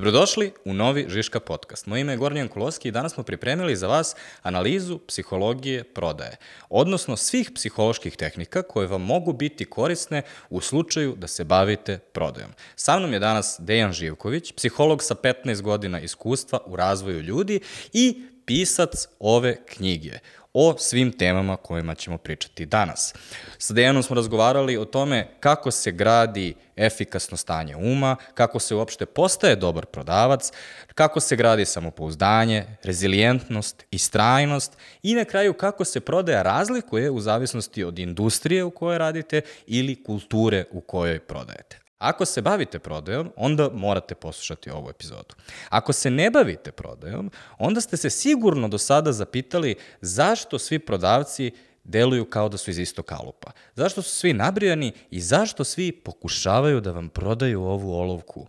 Dobrodošli u novi Žiška podcast. Moje ime je Gornjan Kuloski i danas smo pripremili za vas analizu psihologije prodaje, odnosno svih psiholoških tehnika koje vam mogu biti korisne u slučaju da se bavite prodajom. Sa mnom je danas Dejan Živković, psiholog sa 15 godina iskustva u razvoju ljudi i pisac ove knjige o svim temama kojima ćemo pričati danas. Sa Dejanom smo razgovarali o tome kako se gradi efikasno stanje uma, kako se uopšte postaje dobar prodavac, kako se gradi samopouzdanje, rezilijentnost, istrajnost i na kraju kako se prodaja razlikuje u zavisnosti od industrije u kojoj radite ili kulture u kojoj prodajete. Ako se bavite prodajom, onda morate poslušati ovu epizodu. Ako se ne bavite prodajom, onda ste se sigurno do sada zapitali zašto svi prodavci deluju kao da su iz istog kalupa. Zašto su svi nabrijani i zašto svi pokušavaju da vam prodaju ovu olovku?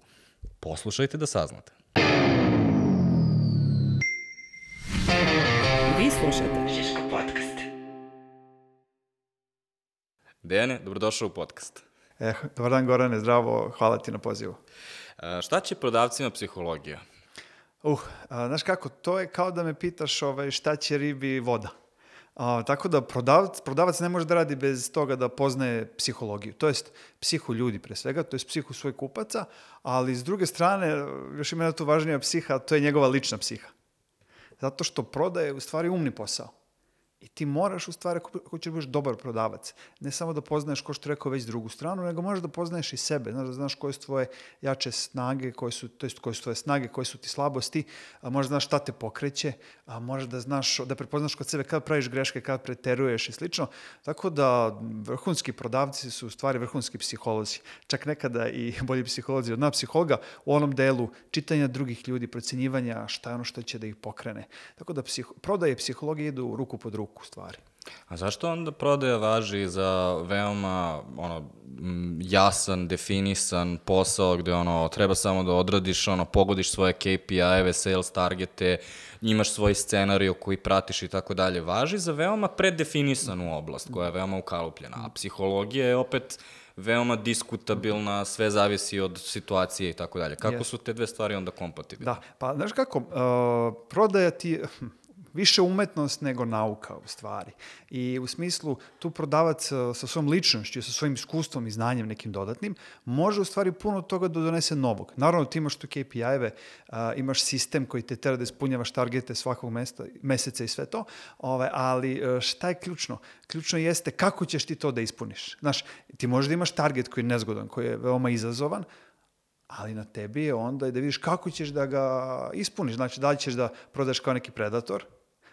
Poslušajte da saznate. Vi slušate Žiško podcast. Dejane, dobrodošao u podcast. Eh, dobar dan Gorane, zdravo, hvala ti na pozivu. E, šta će prodavcima psihologija? Uh, a, znaš kako, to je kao da me pitaš ovaj, šta će ribi voda. A, tako da prodavac, prodavac ne može da radi bez toga da poznaje psihologiju, to jest psihu ljudi pre svega, to jest psihu svojih kupaca, ali s druge strane, još ima jedna tu važnija psiha, to je njegova lična psiha. Zato što prodaje u stvari umni posao. I ti moraš u stvari, ako, ako ćeš da budeš dobar prodavac, ne samo da poznaješ, ko što rekao, već drugu stranu, nego možeš da poznaješ i sebe, znaš, da znaš koje su tvoje jače snage, koje su, to jest koje su tvoje snage, koje su ti slabosti, a možeš da znaš šta te pokreće, a možeš da znaš, da prepoznaš kod sebe kad praviš greške, kad preteruješ i slično. Tako da vrhunski prodavci su u stvari vrhunski psiholozi. Čak nekada i bolji psiholozi od nas psihologa u onom delu čitanja drugih ljudi, procenjivanja šta je ono što će da ih pokrene. Tako da psiho, prodaje i psihologija idu ruku pod ruku u stvari. A zašto onda prodaja važi za veoma ono, jasan, definisan posao gde ono, treba samo da odradiš, ono, pogodiš svoje KPI-eve, sales targete, imaš svoj scenariju koji pratiš i tako dalje. Važi za veoma predefinisanu oblast koja je veoma ukalupljena. A psihologija je opet veoma diskutabilna, sve zavisi od situacije i tako dalje. Kako Yes. su te dve stvari onda kompatibilne? Da, pa znaš kako, uh, prodaja ti više umetnost nego nauka u stvari. I u smislu tu prodavac uh, sa svojom ličnošću, sa svojim iskustvom i znanjem nekim dodatnim, može u stvari puno toga da donese novog. Naravno ti imaš tu KPI-eve, uh, imaš sistem koji te tera da ispunjavaš targete svakog mesta, meseca i sve to, ove, ali uh, šta je ključno? Ključno jeste kako ćeš ti to da ispuniš. Znaš, ti možeš da imaš target koji je nezgodan, koji je veoma izazovan, ali na tebi je onda da vidiš kako ćeš da ga ispuniš. Znači, da li ćeš da prodaš kao neki predator,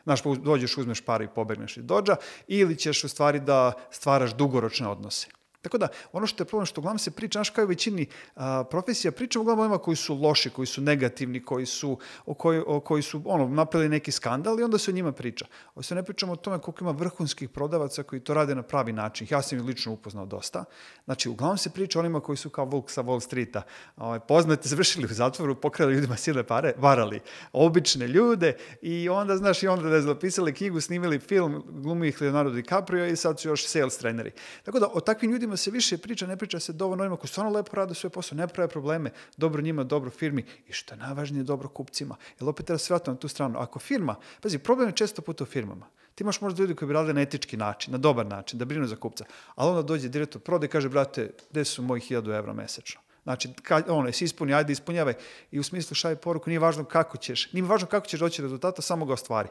znaš, dođeš, uzmeš pare i pobegneš iz dođa, ili ćeš u stvari da stvaraš dugoročne odnose. Tako da, ono što je problem, što uglavnom se priča, znaš kao i većini a, profesija, pričamo uglavnom onima koji su loši, koji su negativni, koji su, o koji, o koji su ono, napravili neki skandal i onda se o njima priča. Ovo se ne pričamo o tome koliko ima vrhunskih prodavaca koji to rade na pravi način. Ja sam ih lično upoznao dosta. Znači, uglavnom se priča onima koji su kao Vuk sa Wall Streeta. Ovaj, poznate, završili u zatvoru, pokrali ljudima sile pare, varali obične ljude i onda, znaš, i onda da zapisali knjigu, snimili film, glumi ih Leonardo DiCaprio i sad su još sales treneri. Tako da o takvim ljudima se više priča, ne priča se dovoljno onima koji stvarno lepo rade svoj posao, ne prave probleme, dobro njima, dobro firmi i što je najvažnije, dobro kupcima. Jer opet treba se vratiti na tu stranu. Ako firma, pazi, problem je često puta u firmama. Ti imaš možda ljudi koji bi radili na etički način, na dobar način, da brinu za kupca. Ali onda dođe direktor prode i kaže, brate, gde su moji 1000 evra mesečno? Znači, kad, ono, jesi ispuni, ajde ispunjavaj. I u smislu šalje poruku, nije važno kako ćeš, nije važno kako ćeš doći do rezultata, samo ga ostvari.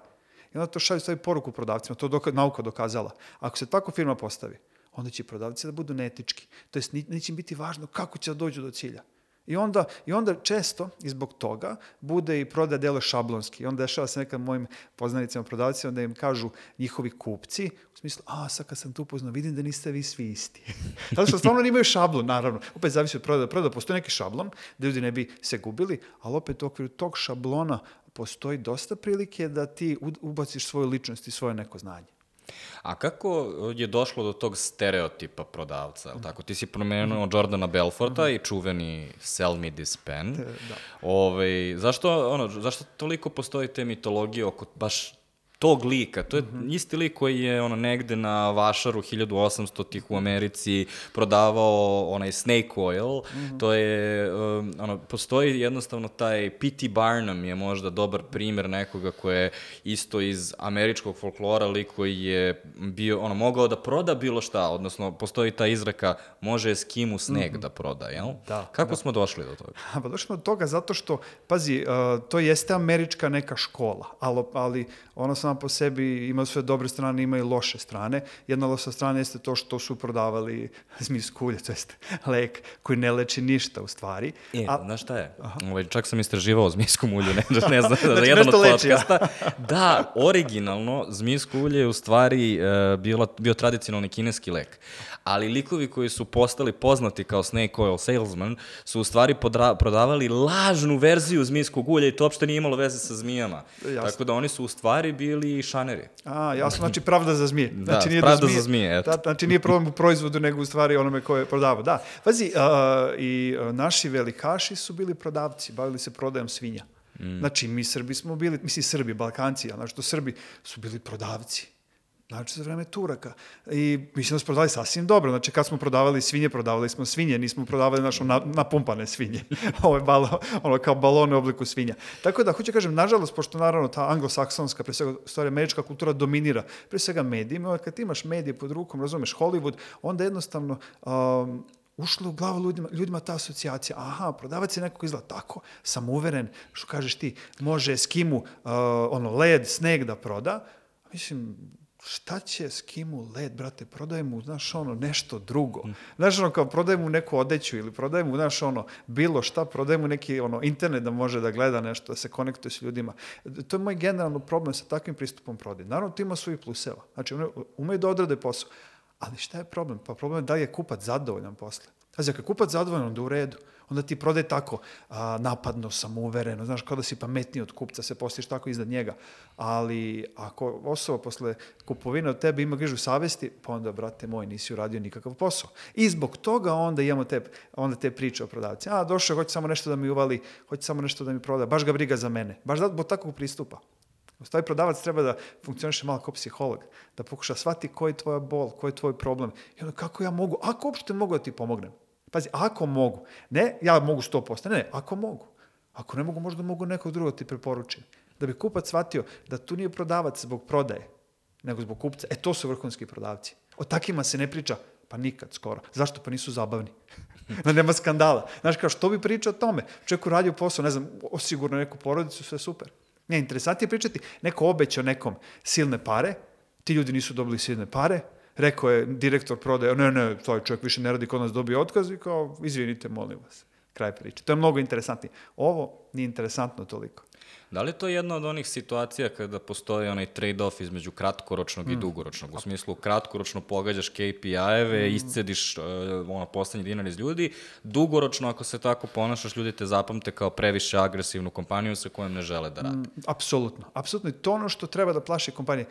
I onda to šalje stavi poruku prodavcima, to je doka, nauka dokazala. Ako se tako firma postavi, onda će prodavci da budu neetički. To jest, neće biti važno kako će da dođu do cilja. I onda, I onda često, i zbog toga, bude i prodaja delo šablonski. I onda dešava se nekad mojim poznanicima prodavcima da im kažu njihovi kupci, u smislu, a sad kad sam tu upoznao, vidim da niste vi svi isti. Zato što stvarno nemaju šablon, naravno. Opet zavisi od prodaja. Prodaja postoji neki šablon, da ljudi ne bi se gubili, ali opet u okviru tog šablona postoji dosta prilike da ti ubaciš svoju ličnost i svoje neko znanje. A kako je došlo do tog stereotipa prodavca? Mm. Tako, ti si promenuo Jordana Belforta mm. i čuveni Sell Me This Pen. da. Ove, zašto, ono, zašto toliko postoji te mitologije oko baš tog lika. To je isti lik koji je ono negde na Vašaru 1800-ih u Americi prodavao onaj snake oil. To je, um, ono, postoji jednostavno taj P.T. Barnum je možda dobar primer nekoga ko je isto iz američkog folklora lik koji je bio, ono, mogao da proda bilo šta, odnosno postoji ta izreka može Eskimu sneg da proda, jel? Da, Kako smo došli do toga? Pa došli smo do toga zato što, pazi, uh, to jeste američka neka škola, ali, ali ona sama po sebi ima sve dobre strane, ima i loše strane. Jedna loša strana jeste to što su prodavali zmiz kulje, to jeste lek koji ne leči ništa u stvari. E, A- znaš šta je? Ovaj, čak sam istraživao zmijsku mulju, ne, ne znam, za Znači, jedan od podcasta. Da, originalno, zmijsko ulje je u stvari uh, bila, bio tradicionalni kineski lek. Ali likovi koji su postali poznati kao snake oil salesman su u stvari podra, prodavali lažnu verziju zmijskog ulja i to uopšte nije imalo veze sa zmijama. Jasno. Tako da oni su u stvari bili šaneri. A, jasno, znači pravda za zmije. Da, Znači, nije pravda za zmije, eto. Da, znači nije problem u proizvodu, nego u stvari onome koje je prodavao. Da, pazi, a, i a, naši velikaši su bili prodavci, bavili se prodajom svinja. Mm. Znači, mi Srbi smo bili, misli Srbi, Balkanci, a znači to Srbi su bili prodavci. Znači, za vreme Turaka. I mislim da smo prodavali sasvim dobro. Znači, kad smo prodavali svinje, prodavali smo svinje, nismo prodavali našu na, napumpane svinje. Ovo je balo, ono kao balone u obliku svinja. Tako da, hoću kažem, nažalost, pošto naravno ta anglosaksonska, pre svega, stvari američka kultura dominira, pre svega medijima, kad ti imaš medije pod rukom, razumeš, Hollywood, onda jednostavno um, ušlo u glavu ljudima, ljudima ta asocijacija. Aha, prodavac je nekog izgleda tako, sam uveren, što kažeš ti, može Eskimu uh, ono, led, sneg da proda. Mislim, šta će Skimu led, brate, prodaj mu, znaš, ono, nešto drugo. Znaš, ono, kao prodaj mu neku odeću ili prodaj mu, znaš, ono, bilo šta, prodaj mu neki, ono, internet da može da gleda nešto, da se konektuje s ljudima. To je moj generalno problem sa takvim pristupom prodaje. Naravno, to ima svojih pluseva. Znači, one umeju da odrade posao. Ali šta je problem? Pa problem je da li je kupac zadovoljan posle. Znači, ako je kupac zadovoljan, onda u redu. Onda ti prodaj tako a, napadno, samouvereno, znaš, kao da si pametniji od kupca, se postiš tako iznad njega. Ali ako osoba posle kupovine od tebe ima grižu savesti, pa onda, brate moj, nisi uradio nikakav posao. I zbog toga onda imamo te, onda te priče o prodavci. A, došao, hoće samo nešto da mi uvali, hoće samo nešto da mi proda, baš ga briga za mene. Baš zbog takvog pristupa. Taj prodavac treba da funkcioniše malo kao psiholog, da pokuša shvati koji je tvoja bol, koji je tvoj problem. I onda kako ja mogu, ako uopšte mogu da ti pomognem. Pazi, ako mogu. Ne, ja mogu 100%, ne, ne, ako mogu. Ako ne mogu, možda mogu nekog drugog da ti preporučim. Da bi kupac shvatio da tu nije prodavac zbog prodaje, nego zbog kupca. E, to su vrhunski prodavci. O takima se ne priča, pa nikad skoro. Zašto? Pa nisu zabavni. da nema skandala. Znaš, kao što bi pričao o tome? Čovjek uradio posao, ne znam, osigurno neku porodicu, sve super. Ne, interesantnije je pričati, neko obećao nekom silne pare, ti ljudi nisu dobili silne pare, rekao je direktor prodaje, ne, ne, taj čovjek više ne radi kod nas dobio otkaz i kao, izvinite, molim vas. Kraj priče. To je mnogo interesantnije. Ovo nije interesantno toliko. Da li je to jedna od onih situacija kada postoji onaj trade-off između kratkoročnog i Mm. dugoročnog? U smislu, kratkoročno pogađaš KPI-eve, Mm. iscediš uh, ono, poslednji dinar iz ljudi, dugoročno, ako se tako ponašaš, ljudi te zapamte kao previše agresivnu kompaniju sa kojom ne žele da rade. Apsolutno. Apsolutno. I to ono što treba da plaši kompanije.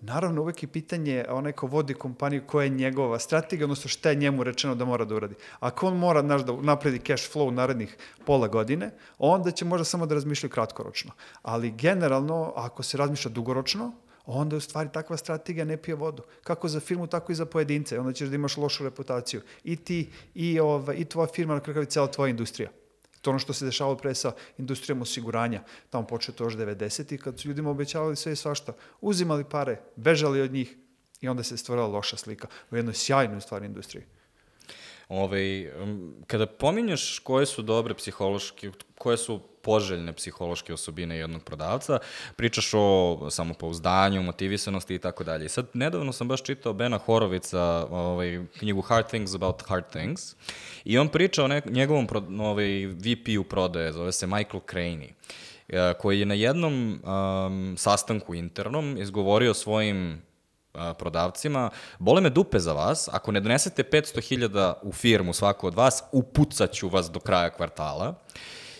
Naravno, uvek je pitanje onaj ko vodi kompaniju, koja je njegova strategija, odnosno šta je njemu rečeno da mora da uradi. Ako on mora znaš, da napredi cash flow narednih pola godine, onda će možda samo da razmišlja kratkoročno. Ali generalno, ako se razmišlja dugoročno, onda u stvari takva strategija ne pije vodu. Kako za firmu, tako i za pojedince. Onda ćeš da imaš lošu reputaciju. I ti, i, ova, i tvoja firma, na kraju cela tvoja industrija. To ono što se dešavalo pre sa industrijom osiguranja. Tamo počeo to još 90. kad su ljudima obećavali sve i svašta. Uzimali pare, bežali od njih i onda se stvorila loša slika u jednoj sjajnoj stvari industriji. Ove, um, kada pominješ koje su dobre psihološke, koje su poželjne psihološke osobine jednog prodavca, pričaš o samopouzdanju, motivisanosti i tako dalje. Sad, nedavno sam baš čitao Bena Horovica, ovaj, knjigu Hard Things About Hard Things, i on priča o nek, njegovom ovaj, VP-u prodaje, zove se Michael Craney, eh, koji je na jednom um, sastanku internom izgovorio svojim prodavcima, bole me dupe za vas, ako ne donesete 500.000 u firmu svako od vas, upucaću vas do kraja kvartala.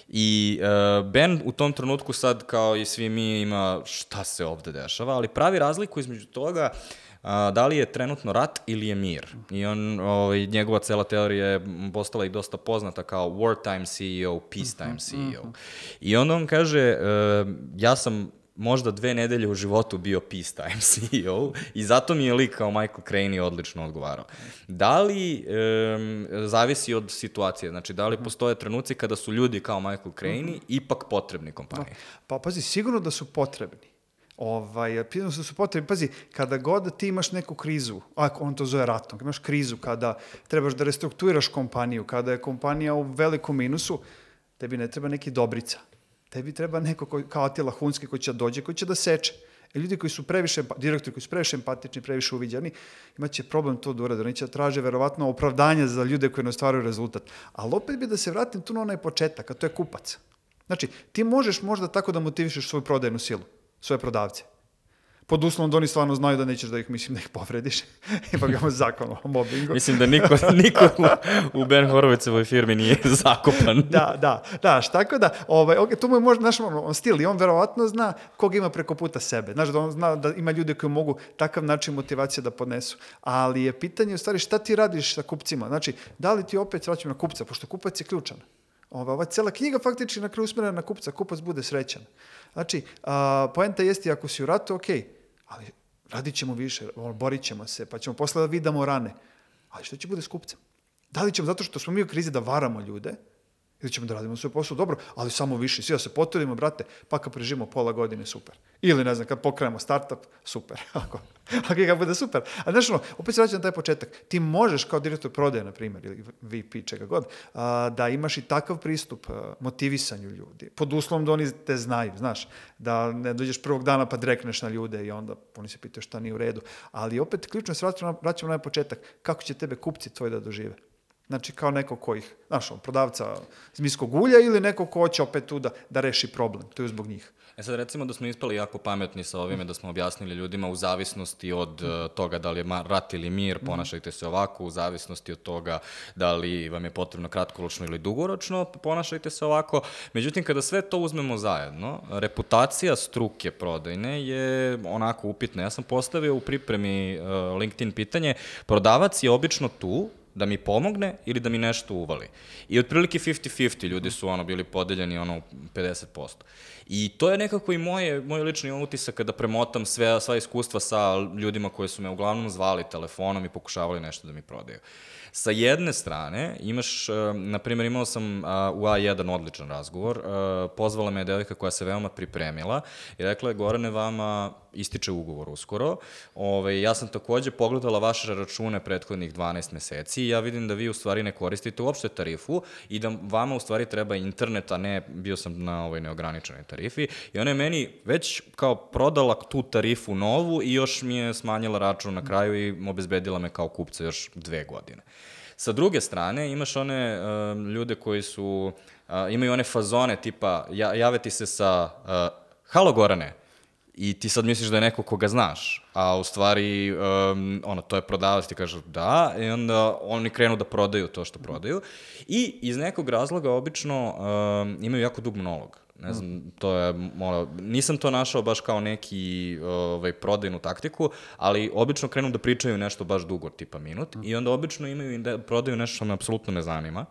I uh, Ben u tom trenutku sad, kao i svi mi, ima šta se ovde dešava, ali pravi razliku između toga uh, da li je trenutno rat ili je mir. I on, ovaj, njegova cela teorija je postala i dosta poznata kao wartime CEO, peacetime CEO. I onda on kaže, uh, ja sam možda dve nedelje u životu bio peace time CEO i zato mi je lik kao Michael Crane odlično odgovarao. Da li, um, zavisi od situacije, znači da li postoje trenuci kada su ljudi kao Michael Crane ipak potrebni kompaniji? Pa pazi, sigurno da su potrebni. Ovaj, pitano su da su potrebni. Pazi, kada god ti imaš neku krizu, a on to zove ratom, imaš krizu kada trebaš da restrukturiraš kompaniju, kada je kompanija u velikom minusu, tebi ne treba neki dobrica. Tebi treba neko ko, kao Atila Hunski koji će da dođe, koji će da seče. E ljudi koji su previše, direktori koji su previše empatični, previše uviđani, imaće problem to da urade. Oni će da traže verovatno opravdanje za ljude koji ne ostvaruju rezultat. Ali opet bi da se vratim tu na onaj početak, a to je kupac. Znači, ti možeš možda tako da motivišeš svoju prodajnu silu, svoje prodavce pod uslovom da oni stvarno znaju da nećeš da ih, mislim, da ih povrediš. Ipak imamo zakon o mobbingu. Mislim da niko, niko u, Ben Horovicevoj firmi nije zakopan. da, da, da, tako da, ovaj, okay, to mu je možda naš on stil i on verovatno zna koga ima preko puta sebe. Znaš, da on zna da ima ljude koji mogu takav način motivacije da podnesu. Ali je pitanje u stvari šta ti radiš sa kupcima? Znači, da li ti opet vraćam na kupca, pošto kupac je ključan. Ova, ova cela knjiga faktički na kraju usmjerena na kupca, kupac bude srećan. Znači, a, poenta jeste ako si u ratu, okej, okay, ali radit ćemo više, borit ćemo se, pa ćemo posle da vidamo rane. Ali što će bude s kupcem? Da li ćemo, zato što smo mi u krizi da varamo ljude, ili ćemo da radimo svoj posao dobro, ali samo više, svi da se potrudimo, brate, pa kad preživimo pola godine, super. Ili, ne znam, kad pokrenemo startup, super. Ako, ako kad bude super. A znaš, ono, opet se vraćam na taj početak. Ti možeš kao direktor prodaje, na primjer, ili VP, čega god, a, da imaš i takav pristup a, motivisanju ljudi. Pod uslovom da oni te znaju, znaš, da ne dođeš prvog dana pa drekneš na ljude i onda oni se pitaju šta nije u redu. Ali opet, ključno se vraćamo na, vraćamo na početak. Kako će tebe kupci tvoji da dožive? Znači, kao neko ko ih, znaš, prodavca zmijskog ulja ili neko ko hoće opet tu da, da reši problem. To je zbog njih. E sad recimo da smo ispali jako pametni sa ovime, da smo objasnili ljudima u zavisnosti od uh, toga da li je rat ili mir, ponašajte se ovako, u zavisnosti od toga da li vam je potrebno kratkoročno ili dugoročno, ponašajte se ovako. Međutim, kada sve to uzmemo zajedno, reputacija struke prodajne je onako upitna. Ja sam postavio u pripremi uh, LinkedIn pitanje, prodavac je obično tu da mi pomogne ili da mi nešto uvali. I otprilike 50-50 ljudi su ono bili podeljeni ono 50%. I to je nekako i moje, moj lični utisak kada premotam sve, sva iskustva sa ljudima koji su me uglavnom zvali telefonom i pokušavali nešto da mi prodaju. Sa jedne strane, imaš, na primjer, imao sam u A1 odličan razgovor, pozvala me devojka koja se veoma pripremila i rekla je, Gorane, vama ističe ugovor uskoro. Ove, ja sam takođe pogledala vaše račune prethodnih 12 meseci i ja vidim da vi u stvari ne koristite uopšte tarifu i da vama u stvari treba internet, a ne bio sam na ovoj neograničenoj tarifi. I ona je meni već kao prodala tu tarifu novu i još mi je smanjila račun na kraju i obezbedila me kao kupca još dve godine. Sa druge strane, imaš one uh, ljude koji su, uh, imaju one fazone tipa, ja, jave ti se sa, uh, halo Gorane, i ti sad misliš da je neko koga znaš, a u stvari, um, ono, to je prodavac, ti kažu da, i onda oni krenu da prodaju to što prodaju. I iz nekog razloga obično um, imaju jako dug monolog. Ne znam, to je, ono, nisam to našao baš kao neki ovaj, prodajnu taktiku, ali obično krenu da pričaju nešto baš dugo, tipa minut, i onda obično imaju i da prodaju nešto što me apsolutno ne zanima.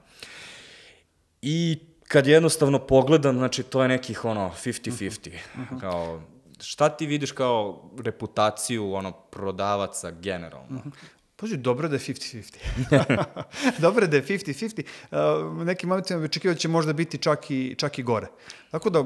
I kad jednostavno pogledam, znači, to je nekih, ono, 50-50, kao, šta ti vidiš kao reputaciju ono prodavaca generalno? Pazi, dobro da je 50-50. dobro da je 50-50. Uh, nekim momentima bi da će možda biti čak i, čak i gore. Tako da,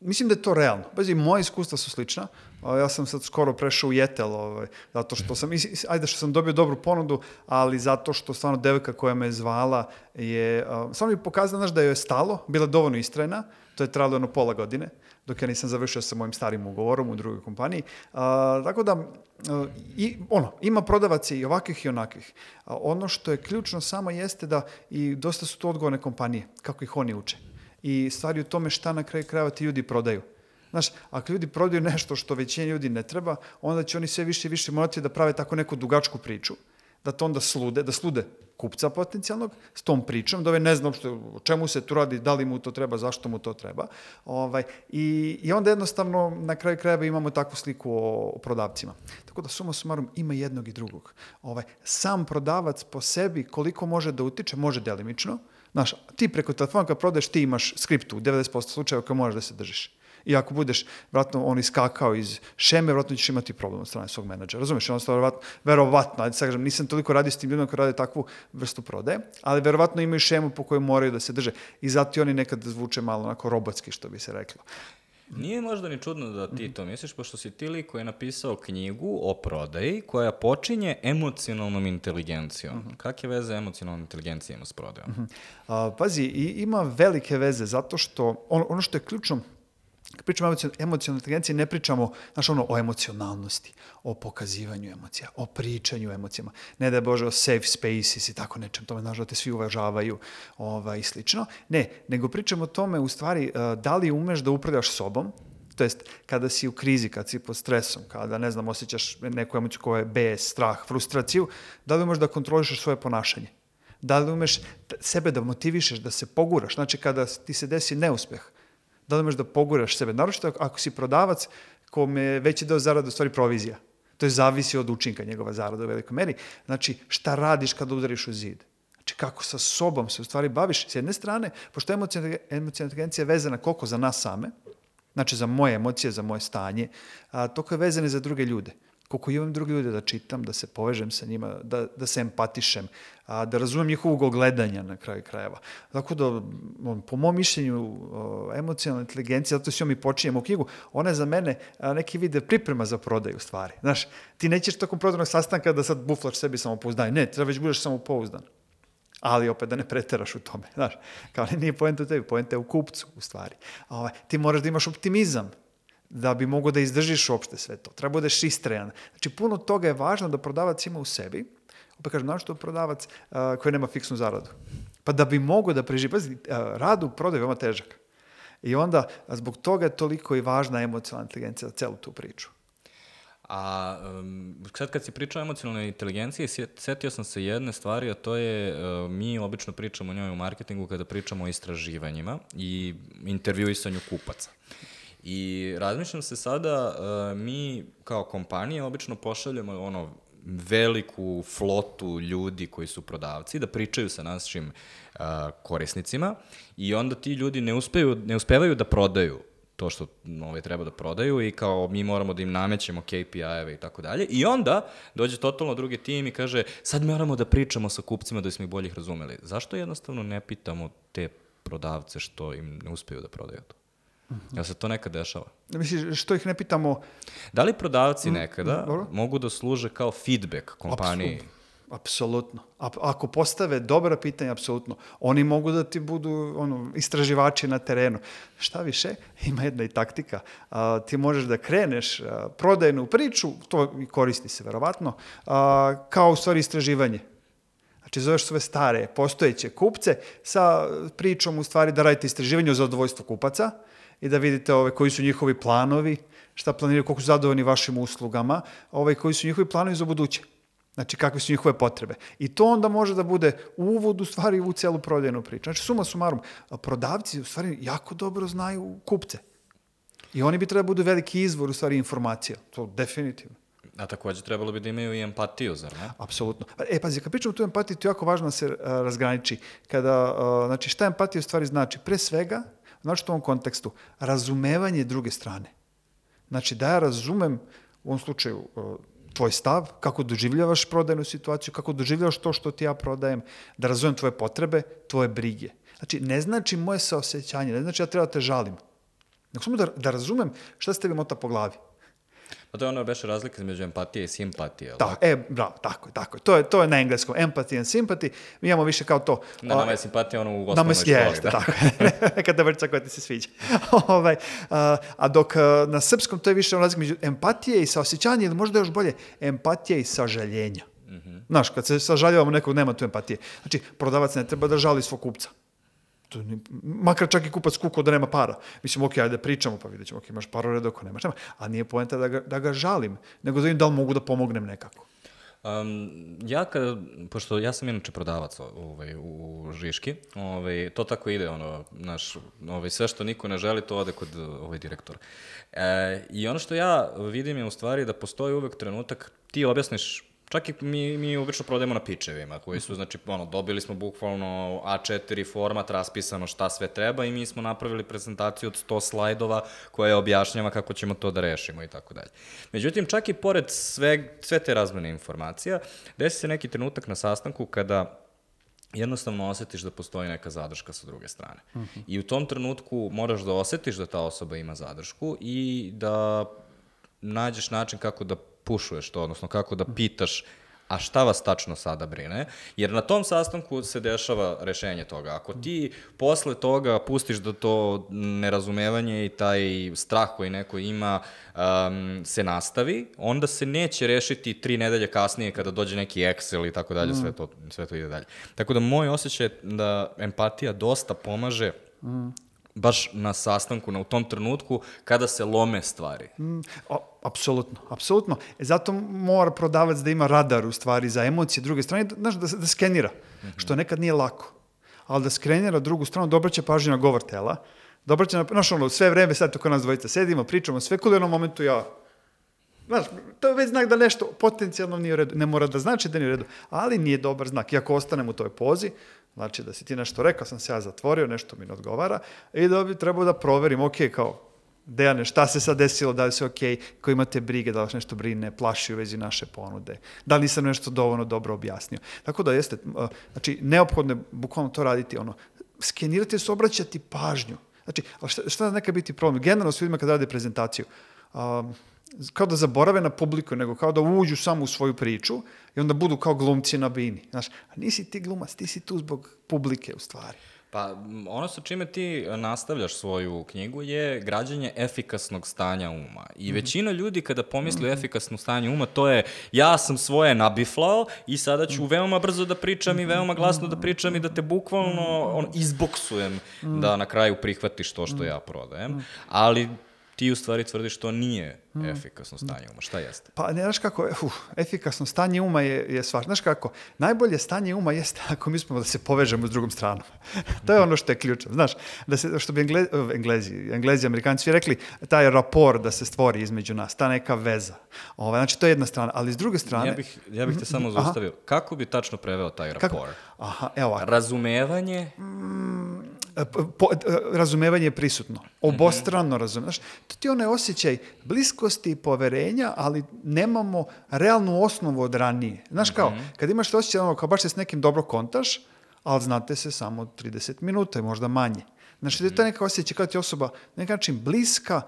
mislim da je to realno. Pazi, moje iskustva su slična. Uh, ja sam sad skoro prešao u Jetel, ovaj, zato što sam, ajde što sam dobio dobru ponudu, ali zato što stvarno devojka koja me zvala je, uh, samo mi pokazala, znaš, da joj je stalo, bila dovoljno istrajna, to je trajalo jedno pola godine dok ja nisam završio sa mojim starim ugovorom u drugoj kompaniji. A, tako da, a, i, ono, ima prodavaca i ovakvih i onakvih. A, ono što je ključno samo jeste da i dosta su to odgovorne kompanije, kako ih oni uče. I stvari u tome šta na kraju krajeva ti ljudi prodaju. Znaš, ako ljudi prodaju nešto što većina ljudi ne treba, onda će oni sve više i više morati da prave tako neku dugačku priču, da to onda slude, da slude kupca potencijalnog s tom pričom, da ovaj ne zna uopšte o čemu se tu radi, da li mu to treba, zašto mu to treba. Ovaj, i, I onda jednostavno na kraju krajeva imamo takvu sliku o, o prodavcima. Tako da suma sumarum ima jednog i drugog. Ovaj, sam prodavac po sebi koliko može da utiče, može delimično. Znaš, ti preko telefona kad prodaješ, ti imaš skriptu u 90% slučajeva koje možeš da se držiš I ako budeš, vratno, on iskakao iz šeme, vratno ćeš imati problem od strane svog menadžera. Razumeš? Jednostavno, verovatno, verovatno, ajde sad kažem, nisam toliko radio s tim ljudima koji rade takvu vrstu prodaje, ali verovatno imaju šemu po kojoj moraju da se drže. I zato i oni nekad zvuče malo onako robotski, što bi se reklo. Nije možda ni čudno da ti to misliš, pošto si ti lik koji je napisao knjigu o prodaji koja počinje emocionalnom inteligencijom. Uh -huh. Kakve veze emocionalna inteligencija ima s prodajom? Uh -huh. A, pazi, i, ima velike veze zato što on, ono što je ključno Kad pričamo o emocionalnoj inteligenciji, ne pričamo znaš, ono, o emocionalnosti, o pokazivanju emocija, o pričanju emocijama. Ne da je Bože o safe spaces i tako nečem, tome znaš da te svi uvažavaju ovaj, i slično. Ne, nego pričamo o tome u stvari da li umeš da upravljaš sobom, to jest kada si u krizi, kad si pod stresom, kada, ne znam, osjećaš neku emociju koja je bes, strah, frustraciju, da li umeš da kontrolišeš svoje ponašanje? Da li umeš sebe da motivišeš, da se poguraš? Znači, kada ti se desi neuspeh, da li možeš da poguraš sebe, naročito ako si prodavac kome je veći deo zarada u stvari provizija. To je zavisi od učinka njegova zarada u velikoj meri. Znači, šta radiš kada udariš u zid? Znači, kako sa sobom se u stvari baviš? S jedne strane, pošto je emocijna inteligencija je vezana koliko za nas same, znači za moje emocije, za moje stanje, a, toliko je vezana za druge ljude koliko imam druge ljude da čitam, da se povežem sa njima, da, da se empatišem, a, da razumem njihovog gledanja na kraju krajeva. Tako da, po mom mišljenju, o, emocionalna inteligencija, zato s njom i počinjemo knjigu, ona je za mene neki vide priprema za prodaju stvari. Znaš, ti nećeš tokom prodajnog sastanka da sad buflaš sebi samopouzdanje. Ne, treba već budeš samopouzdan ali opet da ne preteraš u tome, znaš, kao nije poenta u tebi, poenta je u kupcu, u stvari. A, ovaj, ti moraš da imaš optimizam, da bi mogo da izdržiš uopšte sve to. Treba budeš istrajan. Znači, puno toga je važno da prodavac ima u sebi, opet kažem, znaš što je prodavac uh, koji nema fiksnu zaradu. Pa da bi mogo da preživi, pazi, uh, rad u prodaju je veoma težak. I onda, zbog toga je toliko i važna emocionalna inteligencija za celu tu priču. A um, sad kad si pričao o emocionalnoj inteligenciji, setio sam se jedne stvari, a to je, uh, mi obično pričamo o njoj u marketingu kada pričamo o istraživanjima i intervjuisanju kupaca. I razmišljam se sada, uh, mi kao kompanije obično pošaljemo ono veliku flotu ljudi koji su prodavci da pričaju sa našim uh, korisnicima i onda ti ljudi ne, uspeju, ne uspevaju da prodaju to što ovaj, treba da prodaju i kao mi moramo da im namećemo KPI-eve i tako dalje. I onda dođe totalno drugi tim i kaže sad moramo da pričamo sa kupcima da smo ih boljih razumeli. Zašto jednostavno ne pitamo te prodavce što im ne uspeju da prodaju to? Jel se to nekad dešava? Misliš, što ih ne pitamo... Da li prodavci nekada mm, mogu da služe kao feedback kompaniji? Apsolutno. A, ako postave dobra pitanja, apsolutno. Oni mogu da ti budu ono, istraživači na terenu. Šta više, ima jedna i taktika. A, ti možeš da kreneš a, prodajnu priču, to koristi se verovatno, a, kao u stvari istraživanje. Znači, zoveš sve stare, postojeće kupce sa pričom u stvari da radite istraživanje o zadovoljstvu kupaca, i da vidite ove, koji su njihovi planovi, šta planiraju, koliko su zadovoljni vašim uslugama, ove, koji su njihovi planovi za buduće. Znači, kakve su njihove potrebe. I to onda može da bude uvod u stvari u celu prodajnu priču. Znači, suma sumarum, prodavci u stvari jako dobro znaju kupce. I oni bi trebali da budu veliki izvor u stvari informacija. To definitivno. A takođe trebalo bi da imaju i empatiju, zar ne? Apsolutno. E, pazi, kad pričamo tu empatiju, to je jako važno da se uh, razgraniči. Kada, uh, znači, šta empatija u stvari znači? Pre svega, Znači, u ovom kontekstu, razumevanje druge strane. Znači, da ja razumem, u ovom slučaju, tvoj stav, kako doživljavaš prodajnu situaciju, kako doživljavaš to što ti ja prodajem, da razumem tvoje potrebe, tvoje brige. Znači, ne znači moje saosećanje, ne znači ja treba da te žalim. Nego samo da, da razumem šta ste tebi mota po glavi. Pa to je ono beše razlika između empatije i simpatije. Da, e, bravo, tako je, tako je. To je, to je na engleskom, empathy and sympathy. Mi imamo više kao to. Na nama je simpatija ono u osnovnoj školi. Jeste, da. tako je. Neka vrca koja ti se sviđa. ovaj, a, a dok na srpskom to je više ono razlika među empatije i saosjećanje, ili možda još bolje, empatije i sažaljenja. Mm -hmm. Znaš, kad se sažaljavamo nekog, nema tu empatije. Znači, prodavac ne treba da žali svog kupca. To ni, makar čak i kupac kuko da nema para. Mislim, ok, ajde da pričamo, pa vidjet ćemo, ok, imaš paru redu, ako nemaš, nema. A nije poenta da ga, da ga žalim, nego da vidim da li mogu da pomognem nekako. Um, ja kad, pošto ja sam inače prodavac ovaj, u Žiški, ovaj, to tako ide, ono, naš, ovaj, sve što niko ne želi, to ode kod ovaj, direktora. E, I ono što ja vidim je u stvari da postoji uvek trenutak, ti objasniš Čak i mi, mi obično prodajemo na pičevima, koji su, znači, ono, dobili smo bukvalno A4 format, raspisano šta sve treba i mi smo napravili prezentaciju od 100 slajdova koja objašnjava kako ćemo to da rešimo i tako dalje. Međutim, čak i pored sve, sve te razmene informacija, desi se neki trenutak na sastanku kada jednostavno osetiš da postoji neka zadrška sa druge strane. Uh -huh. I u tom trenutku moraš da osetiš da ta osoba ima zadršku i da nađeš način kako da pušuješ to, odnosno kako da pitaš a šta vas tačno sada brine, jer na tom sastanku se dešava rešenje toga. Ako ti posle toga pustiš da to nerazumevanje i taj strah koji neko ima um, se nastavi, onda se neće rešiti tri nedelje kasnije kada dođe neki Excel i tako dalje, sve to, sve to ide dalje. Tako da moj osjećaj je da empatija dosta pomaže mm baš na sastanku, na u tom trenutku, kada se lome stvari. Mm, o, apsolutno, apsolutno. E, zato mora prodavac da ima radar u stvari za emocije druge strane, znaš, da, da skenira, mm -hmm. što nekad nije lako. Ali da skenira drugu stranu, dobro će pažnju na govor tela, dobro će na, znaš, ono, sve vreme sad to kod nas dvojica sedimo, pričamo, sve kod u jednom momentu ja Znaš, to je već znak da nešto potencijalno nije u redu. Ne mora da znači da nije u redu, ali nije dobar znak. I ako ostanem u toj pozi, Znači da si ti nešto rekao, sam se ja zatvorio, nešto mi ne odgovara i da bi trebao da proverim, ok, kao Dejane, šta se sad desilo, da li se ok, ko imate brige, da li nešto brine, plaši u vezi naše ponude, da li sam nešto dovoljno dobro objasnio. Tako da jeste, znači, neophodno je bukvalno to raditi, ono, skenirati se, obraćati pažnju. Znači, šta, šta neka biti problem? Generalno s ljudima kad rade prezentaciju, um, kao da zaborave na publiku, nego kao da uđu samo u svoju priču i onda budu kao glumci na bini. Znaš, a nisi ti glumac, ti si tu zbog publike u stvari. Pa ono sa čime ti nastavljaš svoju knjigu je građanje efikasnog stanja uma. I mm -hmm. većina ljudi kada pomisli mm -hmm. efikasno stanje uma, to je ja sam svoje nabiflao i sada ću mm -hmm. veoma brzo da pričam i veoma glasno da pričam i da te bukvalno on, izboksujem mm -hmm. da na kraju prihvatiš to što ja prodajem. Ali ti u stvari tvrdiš to nije mm. efikasno stanje uma. Šta jeste? Pa ne, znaš kako, uh, efikasno stanje uma je, je svaš. Znaš kako, najbolje stanje uma jeste ako mi smo da se povežemo s drugom stranom. to je ono što je ključno. Znaš, da se, što bi Engle, Englezi, Englezi, Amerikanci svi rekli, taj rapor da se stvori između nas, ta neka veza. Ove, znači, to je jedna strana. Ali s druge strane... Ja bih, ja bih te samo zaustavio. Aha. Kako bi tačno preveo taj rapor? Kako? Aha, evo ovako. Razumevanje? Mm, po, razumevanje je prisutno. Obostrano razumevanje. Znaš, to ti onaj osjećaj bliskosti i poverenja, ali nemamo realnu osnovu od ranije. Znaš kao, mhm. kad imaš to osjećaj, ono, kao baš se s nekim dobro kontaš, ali znate se samo 30 minuta i možda manje. Znači, to je neka osjećaj kada ti osoba na neki način bliska,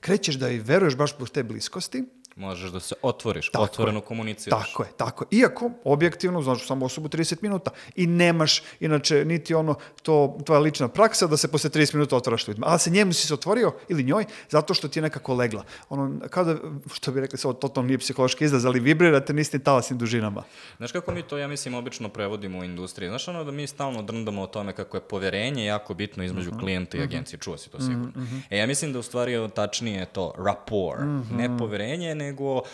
krećeš da i veruješ baš zbog te bliskosti, Možeš da se otvoriš, tako otvoreno je, komuniciraš. Tako je, tako je. Iako, objektivno, znaš samo osobu 30 minuta i nemaš, inače, niti ono, to tvoja lična praksa da se posle 30 minuta otvaraš ljudima. Ali se njemu si se otvorio ili njoj zato što ti je nekako legla. Ono, kao da, što bi rekli, to totalno nije psihološki izraz, ali vibrirate na istim talasnim dužinama. Znaš kako mi to, ja mislim, obično prevodimo u industriji? Znaš ono da mi stalno drndamo o tome kako je poverenje jako bitno između uh mhm, -huh, klijenta i mhm. agencije. Čuo si to sigurno. Uh mhm, -huh. E, ja mislim da u stvari tačnije to rapport, uh -huh. ne poverenje, nego uh,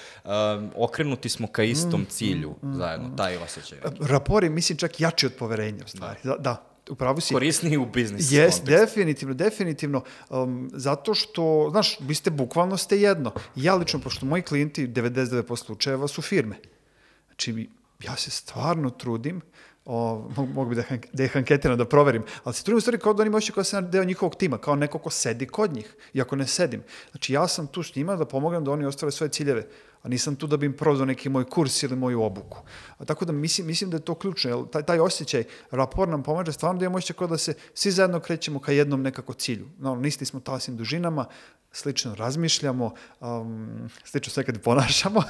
okrenuti smo ka istom mm, cilju mm, mm, zajedno, taj osjećaj. Rapor je, mislim, čak jači od poverenja, u stvari. Da, da upravo si. Korisniji u biznis Jes, kontekst. definitivno, definitivno. Um, zato što, znaš, vi ste bukvalno ste jedno. Ja lično, pošto moji klijenti 99% slučajeva su firme. Znači, ja se stvarno trudim o, mogu bi da, da ih anketiram, da proverim, ali se trudim u stvari kao da oni moći kao da sam deo njihovog tima, kao neko ko sedi kod njih, iako ne sedim. Znači ja sam tu s njima da pomogam da oni ostvare svoje ciljeve a nisam tu da bi im prodao neki moj kurs ili moju obuku. A tako da mislim, mislim da je to ključno, jer taj, taj osjećaj, rapor nam pomaže stvarno da imamo osjećaj kao da se svi zajedno krećemo ka jednom nekako cilju. No, nisti smo talasnim dužinama, slično razmišljamo, um, slično sve kad ponašamo,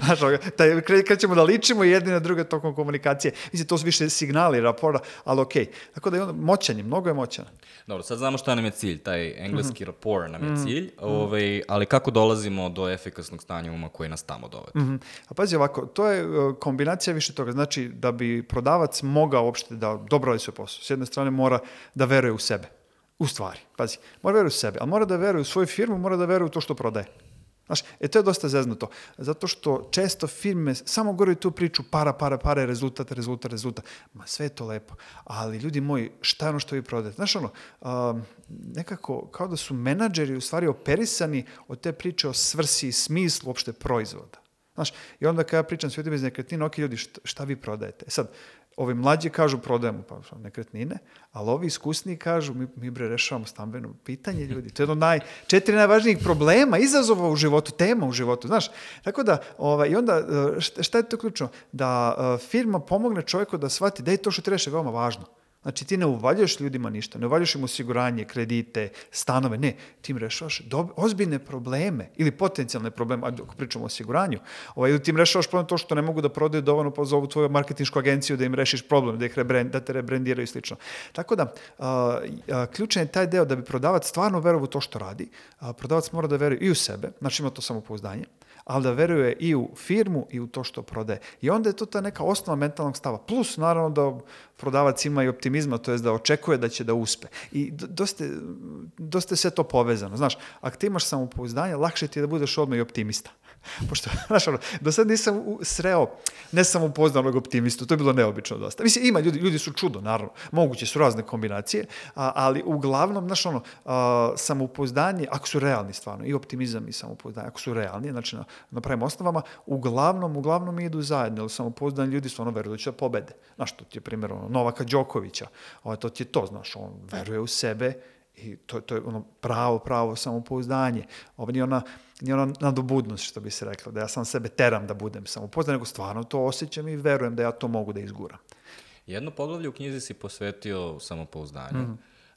taj, krećemo da ličimo jedni na druge tokom komunikacije. Mislim, to su više signali rapora, ali okej. Okay. Tako da je on moćan je, mnogo je moćan. Dobro, sad znamo šta nam je cilj, taj engleski mm -hmm. rapor nam je mm -hmm. cilj, ovaj, ali kako dolazimo do efikasnog stanja uma koji nas tamo dovede? Mm -hmm. A pazi ovako, to je uh, kombinacija više toga, znači da bi prodavac mogao uopšte da dobro radi svoj posao. S jedne strane mora da veruje u sebe U stvari, pazi, mora veruje u sebe, ali mora da veruje u svoju firmu, mora da veruje u to što prodaje. Znaš, e to je dosta zeznuto, zato što često firme samo gore tu priču para, para, para, rezultat, rezultat, rezultat. Ma sve je to lepo, ali ljudi moji, šta je ono što vi prodajete? Znaš ono, um, nekako kao da su menadžeri u stvari operisani od te priče o svrsi i smislu uopšte proizvoda. Znaš, i onda kada ja pričam s ljudima iz nekretnina, ok, ljudi, šta, šta vi prodajete? E sad, ovi mlađi kažu prodajemo pa šta, nekretnine, ali ovi iskusniji kažu mi, mi bre rešavamo stambeno pitanje ljudi. To je jedno naj, četiri najvažnijih problema, izazova u životu, tema u životu, znaš. Tako da, ovaj, i onda, e, šta, je to ključno? Da uh, firma pomogne čovjeku da shvati da je to što ti reši veoma važno. Znači ti ne uvaljuješ ljudima ništa, ne uvaljuješ im osiguranje, kredite, stanove, ne, ti im rešavaš ozbiljne probleme ili potencijalne probleme, ako pričamo o osiguranju, ovaj, ili ti im rešavaš problem to što ne mogu da prodaju dovoljno pa zovu tvoju marketinšku agenciju da im rešiš problem, da ih rebrand, da te rebrendiraju i slično. Tako da, a, a, ključan je taj deo da bi prodavac stvarno verovao to što radi, a, prodavac mora da veruje i u sebe, znači ima to samopouzdanje, ali da veruje i u firmu i u to što prodaje. I onda je to ta neka osnova mentalnog stava. Plus, naravno, da prodavac ima i optimizma, to je da očekuje da će da uspe. I dosta, dosta je sve to povezano. Znaš, ako ti imaš samopouzdanje, lakše ti je da budeš odmah i optimista. Pošto, znaš, ono, do sad nisam u- sreo ne samo upoznanog optimistu, to je bilo neobično dosta. Mislim, ima, ljudi, ljudi su čudo, naravno, moguće su razne kombinacije, a, ali uglavnom, znaš, ono, a, samopouzdanje, ako su realni stvarno, i optimizam i samopouzdanje, ako su realni, znači na, na pravim osnovama, uglavnom, uglavnom idu zajedno, jer samopouzdani ljudi stvarno veruju da će da pobede. Znaš, to ti je primjer ono, Novaka Đokovića, ovo, to ti je to, znaš, on veruje u sebe, i to, to je ono pravo, pravo samopouzdanje. Ovo nije ona, nije ona nadobudnost, što bi se reklo, da ja sam sebe teram da budem samopouzdan, nego stvarno to osjećam i verujem da ja to mogu da izguram. Jedno poglavlje u knjizi si posvetio samopouzdanju. Mhm.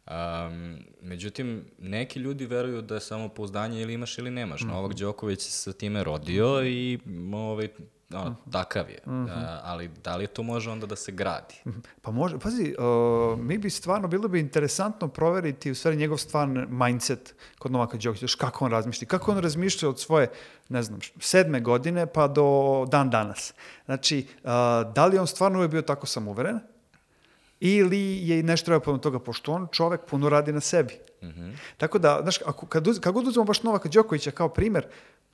Um, međutim, neki ljudi veruju da je samopouzdanje ili imaš ili nemaš. Mhm. Novak Đoković se sa time rodio i ovaj, ono, Mhm. takav je. A, ali da li to može onda da se gradi? Pa može, pazi, uh, mi bi stvarno, bilo bi interesantno proveriti u stvari njegov stvarni mindset kod Novaka Đokovića, još kako on razmišlja, kako on razmišlja od svoje, ne znam, sedme godine pa do dan danas. Znači, uh, da li je on stvarno uvijek bio tako samuveren, ili je nešto treba puno toga, pošto on čovek puno radi na sebi. Tako da, znaš, ako, kad, uz- kad god uzmemo baš Novaka Đokovića kao primer,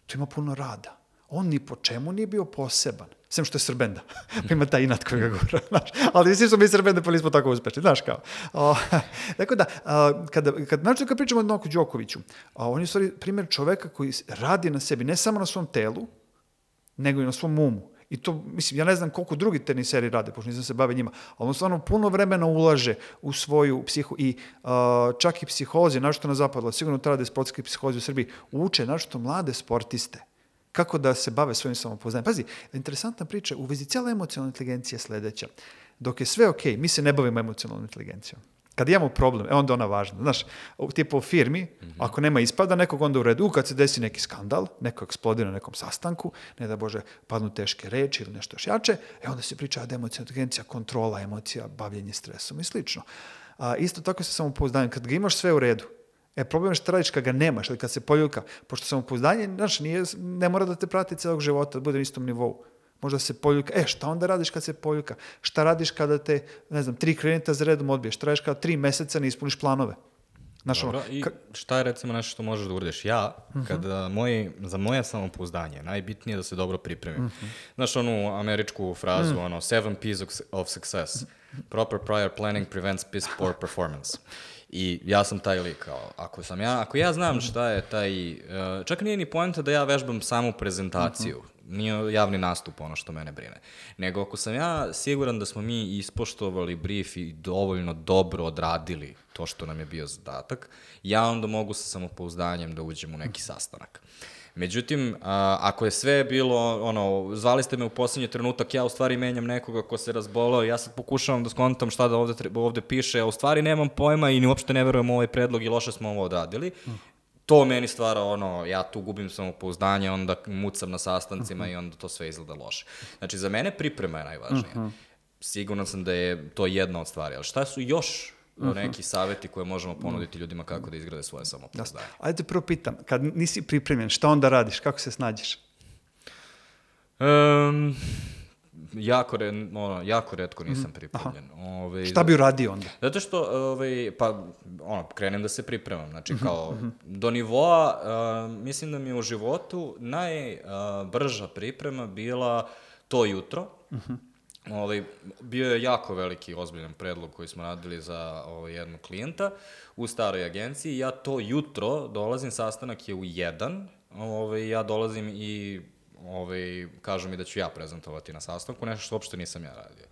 to ima puno rada. On ni po čemu nije bio poseban. Sem što je Srbenda. pa ima taj inat koji ga gura. Znaš. Ali svi smo mi Srbende pa nismo tako uspešni. Znaš kao. O, tako da, a, kada, kad, znači kad pričamo o Novaku Đokoviću, a, on je u stvari primjer čoveka koji radi na sebi, ne samo na svom telu, nego i na svom umu. I to, mislim, ja ne znam koliko drugi teniseri rade, pošto nisam se bave njima, ali on stvarno puno vremena ulaže u svoju psihu i uh, čak i psiholozi, našto na zapadu, ali sigurno to rade sportski psiholozi u Srbiji, uče našto mlade sportiste kako da se bave svojim samopoznanjem. Pazi, interesantna priča, u vezi cijela emocionalna inteligencija je sledeća. Dok je sve okej, mi se ne bavimo emocionalnom inteligencijom. Kad imamo problem, e onda ona važna. Znaš, tipa u firmi, ako nema ispada nekog, onda u redu. Kad se desi neki skandal, neko eksplodira na nekom sastanku, ne da Bože, padnu teške reči ili nešto još jače, e onda se priča da emocionalna inteligencija, kontrola emocija, bavljenje stresom i slično. A, isto tako se samopouzdanjem. Kad ga imaš sve u redu, E, problem je što radiš kad ga nemaš ili kad se poljulka. Pošto samopouzdanje, znaš, nije, ne mora da te prati celog života, da bude na istom nivou. Možda se poljulka. E, šta onda radiš kad se poljulka? Šta radiš kada te, ne znam, tri kredita za redom odbiješ? Šta radiš kada tri meseca ne ispuniš planove? Znaš, ono, Dobro, i ka- šta je recimo nešto što možeš da uradiš? Ja, kada moji, za moje samopouzdanje, najbitnije je da se dobro pripremim. Znaš onu američku frazu, ono, seven P's of, of success. Proper prior planning prevents piss poor performance. I ja sam taj lik, kao, ako sam ja, ako ja znam šta je taj, uh, čak nije ni poenta da ja vežbam samu prezentaciju, nije javni nastup ono što mene brine. Nego ako sam ja siguran da smo mi ispoštovali brief i dovoljno dobro odradili to što nam je bio zadatak, ja onda mogu sa samopouzdanjem da uđem u neki sastanak. Međutim, a, ako je sve bilo, ono, zvali ste me u posljednji trenutak, ja u stvari menjam nekoga ko se razbolao, ja sad pokušavam da skontam šta da ovde, treba, ovde piše, a u stvari nemam pojma i ni uopšte ne verujem u ovaj predlog i loše smo ovo odradili. To meni stvara ono, ja tu gubim samopouzdanje, onda mucam na sastancima i onda to sve izgleda loše. Znači, za mene priprema je najvažnija. Siguran sam da je to jedna od stvari, ali šta su još neki saveti koje možemo ponuditi ljudima kako da izgrade svoje samopouzdanje? Ajde te prvo pitam, kad nisi pripremljen, šta onda radiš? Kako se snađeš? Um, jako, re, ono, jako redko nisam pripremljen. Ove, Šta bi uradio onda? Zato što, ovaj, pa, ono, krenem da se pripremam. Znači, kao, do nivoa, uh, mislim da mi je u životu najbrža priprema bila to jutro. Ovaj, bio je jako veliki ozbiljan predlog koji smo radili za ovaj, jednog klijenta u staroj agenciji. Ja to jutro dolazim, sastanak je u jedan, ovaj, ja dolazim i ovaj, kažu mi da ću ja prezentovati na sastanku, nešto što uopšte nisam ja radio.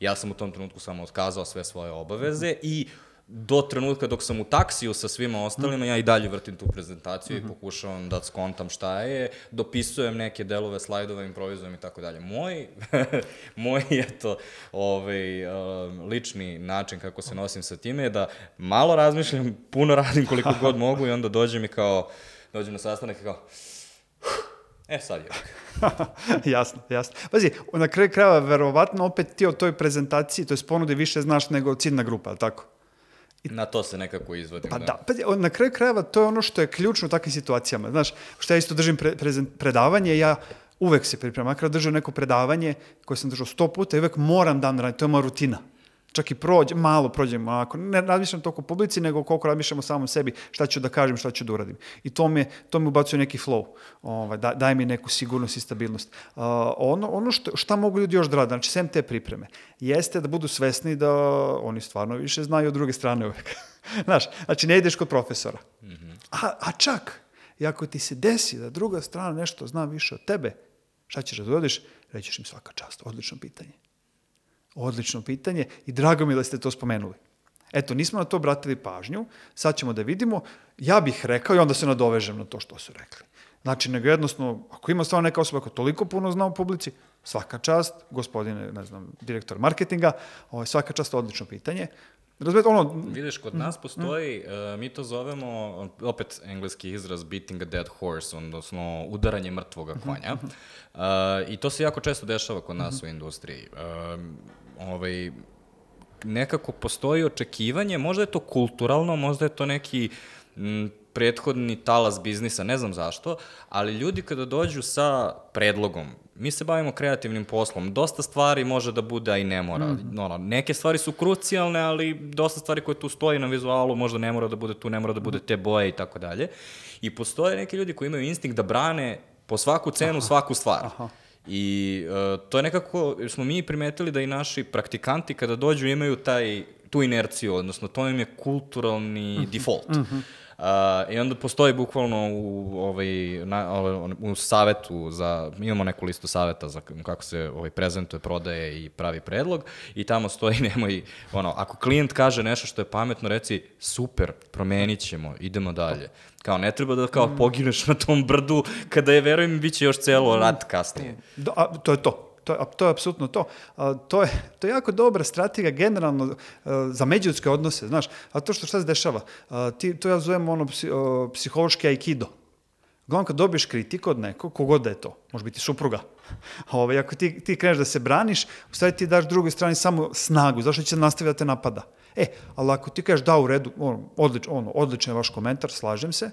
Ja sam u tom trenutku samo otkazao sve svoje obaveze i do trenutka dok sam u taksiju sa svima ostalima, ja i dalje vrtim tu prezentaciju i pokušavam da skontam šta je, dopisujem neke delove slajdova, improvizujem i tako dalje. Moj, moj eto, ovaj, um, lični način kako se nosim sa time je da malo razmišljam, puno radim koliko god mogu i onda dođem i kao, dođem na sastanak i kao, e sad je. jasno, jasno. Pazi, na kraju krajeva, verovatno opet ti o toj prezentaciji, to je ponudi više znaš nego ciljna grupa, ali tako? Na to se nekako izvodim. Pa da, pazi, on- na kraju krajeva to je ono što je ključno u takvim situacijama. Znaš, što ja isto držim pre, prezent- predavanje, ja uvek se pripremam. Makar držam neko predavanje koje sam držao sto puta i uvek moram dan raditi, to je moja rutina. Čak i prođe, malo prođem onako, ne razmišljam toliko o publici, nego koliko razmišljam o samom sebi, šta ću da kažem, šta ću da uradim. I to mi, to mi ubacuje neki flow, ovaj, da, daje mi neku sigurnost i stabilnost. Uh, ono, ono što, šta mogu ljudi još da rade, znači sem te pripreme, jeste da budu svesni da oni stvarno više znaju od druge strane uvek. Znaš, znači ne ideš kod profesora. A, a čak, i ako ti se desi da druga strana nešto zna više od tebe, šta ćeš da uradiš? Rećeš im svaka čast, odlično pitanje. Odlično pitanje i drago mi da ste to spomenuli. Eto, nismo na to obratili pažnju, sad ćemo da vidimo, ja bih rekao i onda se nadovežem na to što su rekli. Znači, nego jednostavno, ako ima stvarno neka osoba koja toliko puno zna u publici, svaka čast, gospodine, ne znam, direktor marketinga, ovaj, svaka čast, odlično pitanje. Razumete, ono, Vidiš, kod nas postoji, uh, mi to zovemo, opet engleski izraz beating a dead horse, odnosno udaranje mrtvoga konja. Uh, I to se jako često dešava kod nas u industriji. Um, ovaj, nekako postoji očekivanje, možda je to kulturalno, možda je to neki m, prethodni talas biznisa, ne znam zašto, ali ljudi kada dođu sa predlogom, mi se bavimo kreativnim poslom, dosta stvari može da bude, a i ne mora. Mm. Ono, neke stvari su krucijalne, ali dosta stvari koje tu stoji na vizualu možda ne mora da bude tu, ne mora da bude te boje i tako dalje. I postoje neki ljudi koji imaju instinkt da brane po svaku cenu svaku stvar. Aha. I uh, to je nekako, smo mi primetili da i naši praktikanti kada dođu imaju taj, tu inerciju, odnosno to im je kulturalni default. Uh, I onda postoji bukvalno u, ovaj, na, ovaj, u savetu za, imamo neku listu saveta za kako se ovaj, prezentuje, prodaje i pravi predlog i tamo stoji nemoj, ono, ako klijent kaže nešto što je pametno, reci super, promenit ćemo, idemo dalje. Kao ne treba da kao pogineš na tom brdu kada je, verujem, bit će još celo rat kasnije. Do, a, to je to. To, to je apsolutno to. A, to, je, to je jako dobra strategija generalno a, za međuljudske odnose, znaš. A to što šta se dešava? A, ti, to ja zovem ono psi, o, psihološki aikido. Uglavnom kad dobiješ kritiku od nekog, kogod da je to, može biti supruga, Ove, ako ti, ti kreneš da se braniš, u stvari ti daš drugoj strani samo snagu, zašto će nastaviti da te napada. E, ali ako ti kažeš da u redu, ono, odlič, ono, odličan je vaš komentar, slažem se,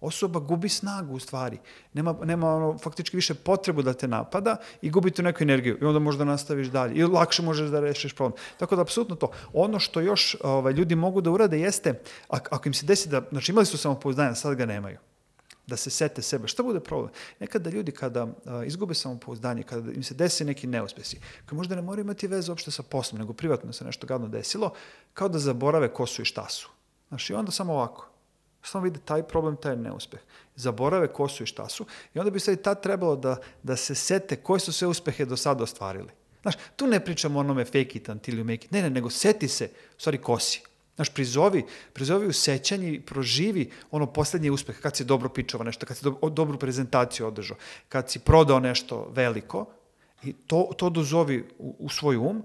osoba gubi snagu u stvari. Nema, nema ono, faktički više potrebu da te napada i gubi tu neku energiju i onda možda nastaviš dalje i lakše možeš da rešiš problem. Tako da, apsolutno to. Ono što još ovaj, ljudi mogu da urade jeste, ak- ako im se desi da, znači imali su samopouzdanje, sad ga nemaju da se sete sebe. Šta bude problem? Nekada ljudi kada a, izgube samopouzdanje, kada im se desi neki neuspesi, koji možda ne moraju imati veze uopšte sa poslom, nego privatno se nešto gadno desilo, kao da zaborave ko su i šta su. Znaš, i onda samo ovako. Samo vide taj problem, taj neuspeh. Zaborave ko su i šta su. I onda bi sad i tad trebalo da, da se sete koje su sve uspehe do sada ostvarili. Znaš, tu ne pričamo o onome fake it until you make it. Ne, ne, nego seti se, u stvari, ko si. Znaš, prizovi, prizovi u sećanji, proživi ono poslednji uspeh, kad si dobro pičava nešto, kad si do, dobru prezentaciju održao, kad si prodao nešto veliko, i to, to dozovi u, u svoj um,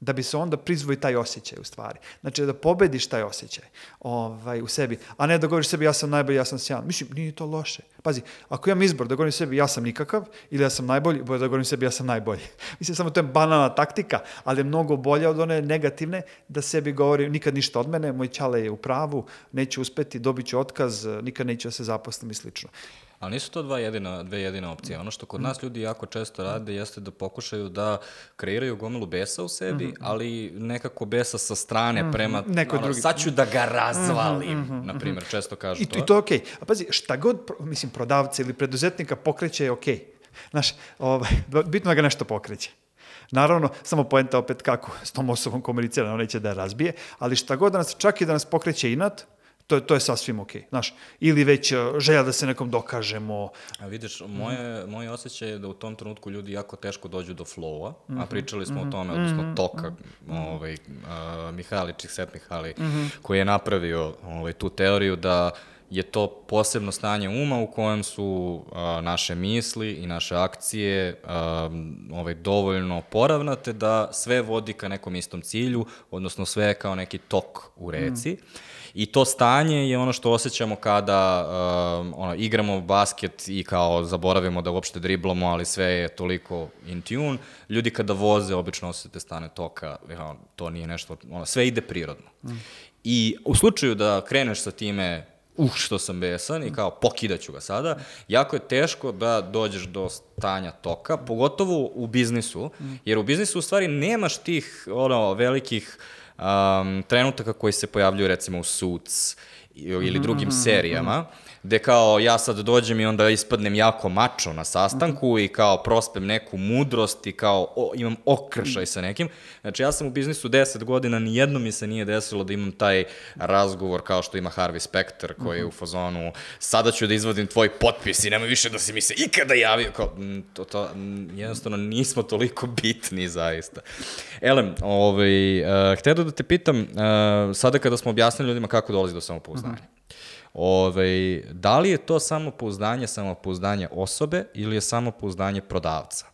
da bi se onda prizvoji taj osjećaj u stvari. Znači da pobediš taj osjećaj ovaj, u sebi, a ne da govoriš sebi ja sam najbolji, ja sam sjajan. Mislim, nije to loše. Pazi, ako imam izbor da govorim sebi ja sam nikakav ili ja sam najbolji, bolje da govorim sebi ja sam najbolji. Mislim, samo to je banalna taktika, ali je mnogo bolja od one negativne da sebi govori nikad ništa od mene, moj ćale je u pravu, neću uspeti, dobit ću otkaz, nikad neću da se zaposlim i slično. Ali nisu to dva jedina, dve jedine opcije. Ono što kod nas ljudi jako često rade jeste da pokušaju da kreiraju gomilu besa u sebi, ali nekako besa sa strane prema, Neko ono, drugi. sad ću da ga razvalim, na primjer, često kažu I, to. I to je okej. A pazi, šta god, mislim, prodavca ili preduzetnika pokreće je okej. Znaš, ovaj, bitno da ga nešto pokreće. Naravno, samo poenta opet kako s tom osobom komunicira, ona neće da je razbije, ali šta god da nas, čak i da nas pokreće inat, To, je- to je sasvim okej, znaš. Ili već uh, želja da se nekom dokažemo. A vidiš, moje, moj osjećaj je da u tom trenutku ljudi jako teško dođu do flowa, a pričali smo o tome, odnosno toka, ovaj, uh, Mihali, Čikset Mihali, koji je napravio ovaj, tu teoriju da je to posebno stanje uma u kojem su a, naše misli i naše akcije a, ovaj, dovoljno poravnate da sve vodi ka nekom istom cilju, odnosno sve je kao neki tok u reci. I to stanje je ono što osjećamo kada um, ono, igramo basket i kao zaboravimo da uopšte driblamo, ali sve je toliko in tune. Ljudi kada voze, obično osjete stane toka, ono, to nije nešto, ono, sve ide prirodno. I u slučaju da kreneš sa time uh, što sam besan i kao pokidaću ga sada, jako je teško da dođeš do stanja toka, pogotovo u biznisu, jer u biznisu u stvari nemaš tih ono, velikih um, trenutaka koji se pojavljuju recimo u Suits ili drugim serijama, gde kao ja sad dođem i onda ispadnem jako mačo na sastanku i kao prospem neku mudrost i kao o, imam okršaj sa nekim. Znači ja sam u biznisu 10 godina, nijedno mi se nije desilo da imam taj razgovor kao što ima Harvey Specter koji je u fazonu sada ću da izvodim tvoj potpis i nemoj više da si mi se ikada javio. Kao, mm, to, to, mm, jednostavno nismo toliko bitni zaista. Elem, ovaj, uh, htio da te pitam, uh, sada kada smo objasnili ljudima kako dolazi do samopouzdanja, Ovaj, da li je to samopouzdanje samopouzdanje osobe ili je samopouzdanje prodavca?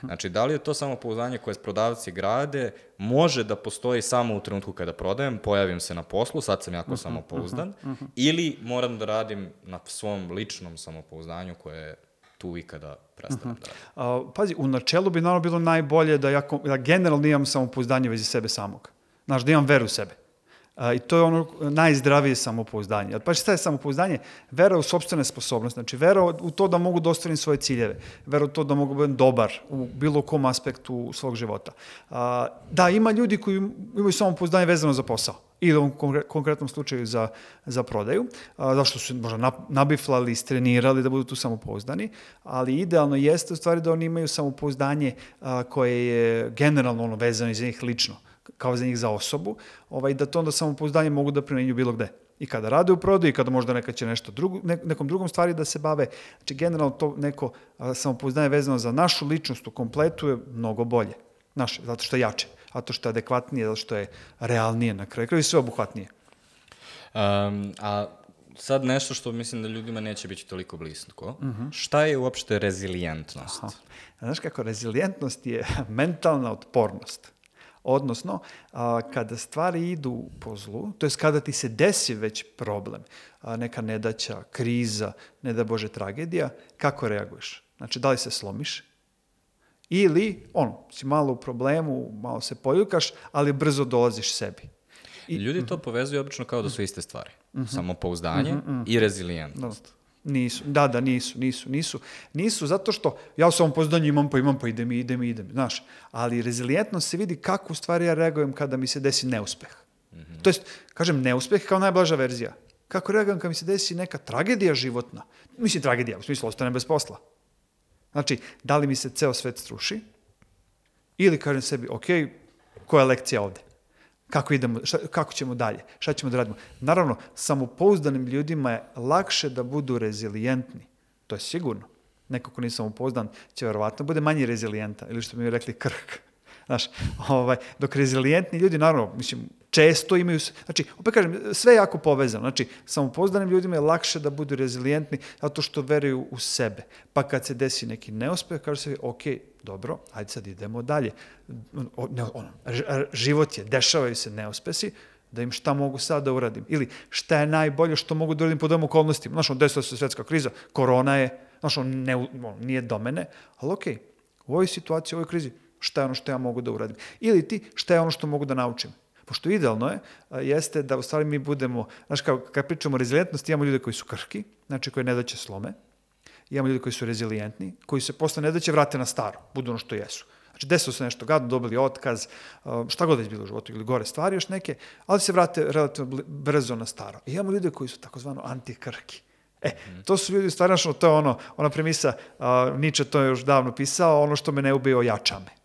Znači, da li je to samopouzdanje koje prodavci grade, može da postoji samo u trenutku kada prodajem, pojavim se na poslu, sad sam jako samopouzdan, ili moram da radim na svom ličnom samopouzdanju koje je tu i kada prestanem da radim. A, pazi, u načelu bi naravno bilo najbolje da ja, ja generalno imam samopouzdanje vezi sebe samog. Znaš, da imam veru u sebe. A, I to je ono najzdravije samopouzdanje. Pa šta je samopouzdanje? Vera u sobstvene sposobnosti. Znači, vera u to da mogu da ostvarim svoje ciljeve. Vera u to da mogu biti dobar u bilo kom aspektu svog života. A, da, ima ljudi koji imaju samopouzdanje vezano za posao ili u ovom konkre- konkretnom slučaju za, za prodaju, a, zašto su možda nab- nabiflali, istrenirali da budu tu samopouzdani, ali idealno jeste u stvari da oni imaju samopouzdanje koje je generalno ono vezano za njih lično, kao za njih za osobu, ovaj, da to onda samopouzdanje mogu da primenjuju bilo gde. I kada rade u prodaju, i kada možda neka će nešto drugo, ne, nekom drugom stvari da se bave. Znači, generalno to neko a, samopouzdanje vezano za našu ličnost u kompletu je mnogo bolje. Naše, zato što je jače, zato što je adekvatnije, zato što je realnije na kraju, kraju i sve obuhvatnije. Um, a sad nešto što mislim da ljudima neće biti toliko blisko. Šta je uopšte rezilijentnost? Aha. Znaš kako, rezilijentnost je mentalna otpornost. Odnosno, a, kada stvari idu po zlu, to je kada ti se desi već problem, a, neka nedaća, kriza, ne da Bože tragedija, kako reaguješ? Znači, da li se slomiš? Ili, ono, si malo u problemu, malo se poljukaš, ali brzo dolaziš sebi. I, Ljudi to povezuju obično kao da su iste stvari. Samopouzdanje i rezilijentnost. Nisu, da, da, nisu, nisu, nisu. Nisu zato što ja u samom pozdanju imam pa imam pa idem, i idem, i idem, znaš. Ali rezilijentnost se vidi kako u stvari ja reagujem kada mi se desi neuspeh. To jest, kažem, neuspeh kao najblaža verzija. Kako reagujem kada mi se desi neka tragedija životna? Mislim, tragedija, u smislu, ostanem bez posla. Znači, da li mi se ceo svet struši, ili kažem sebi, ok, koja je lekcija ovde? Kako idemo, šta, kako ćemo dalje? Šta ćemo da radimo? Naravno, samopouzdanim ljudima je lakše da budu rezilijentni. To je sigurno. Neko ko nije samopouzdan će verovatno bude manje rezilijentan, ili što bi mi rekli krk. Znaš, ovaj, dok rezilijentni ljudi, naravno, mislim, često imaju, znači, opet kažem, sve je jako povezano. Znači, samopouzdanim ljudima je lakše da budu rezilijentni zato što veruju u sebe. Pa kad se desi neki neuspeh, kažu se, ok, dobro, ajde sad idemo dalje. O, ne, ono, život je, dešavaju se neuspesi, da im šta mogu sad da uradim. Ili šta je najbolje što mogu da uradim pod ovim okolnostima. Znaš, ono, desila se svetska kriza, korona je, znaš, ono, ne, ono, nije do mene, ali okej, u ovoj situaciji, u ovoj krizi, šta je ono što ja mogu da uradim. Ili ti, šta je ono što mogu da naučim. Pošto idealno je, jeste da u stvari mi budemo, znaš, kao, kad pričamo o rezilijentnosti, imamo ljude koji su krhki, znači koji ne daće slome, imamo ljude koji su rezilijentni, koji se posle ne daće vrate na staro, budu ono što jesu. Znači, desilo se nešto gadno, dobili otkaz, šta god da je bilo u životu ili gore stvari još neke, ali se vrate relativno brzo na staro. I imamo ljude koji su takozvano antikrhki. E, to su ljudi, stvarno, to je ono, ona premisa, uh, Nietzsche to je još davno pisao, ono što me ne ubije ojača me.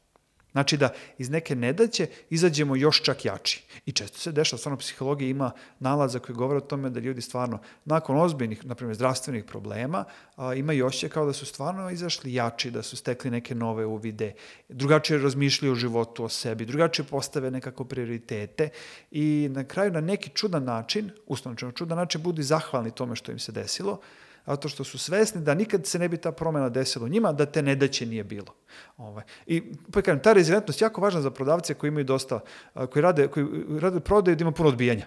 Znači da iz neke nedaće izađemo još čak jači. I često se dešava, stvarno psihologija ima nalaza koji govore o tome da ljudi stvarno nakon ozbiljnih, na primjer, zdravstvenih problema, a, imaju osjećaj kao da su stvarno izašli jači, da su stekli neke nove uvide, drugačije razmišljaju o životu, o sebi, drugačije postave nekako prioritete i na kraju na neki čudan način, ustanočeno čudan način, budu zahvalni tome što im se desilo, zato što su svesni da nikad se ne bi ta promjena desila u njima, da te nedaće nije bilo. Ovaj. I pa kažem, ta rezilientnost je jako važna za prodavce koji imaju dosta, koji rade, koji rade prodaju da ima puno odbijanja.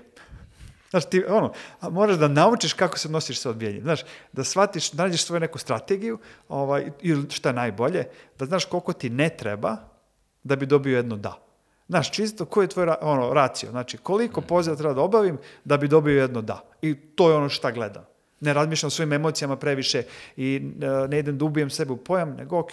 Znaš, ti, ono, moraš da naučiš kako se nosiš sa odbijanjem. Znaš, da shvatiš, da nađeš svoju neku strategiju, ovaj, ili šta je najbolje, da znaš koliko ti ne treba da bi dobio jedno da. Znaš, čisto koji je tvoj ono, racio. Znači, koliko poziva treba da obavim da bi dobio jedno da. I to je ono šta gledam. Ne razmišljam o svojim emocijama previše i e, ne idem da ubijem sebe u pojam, nego ok,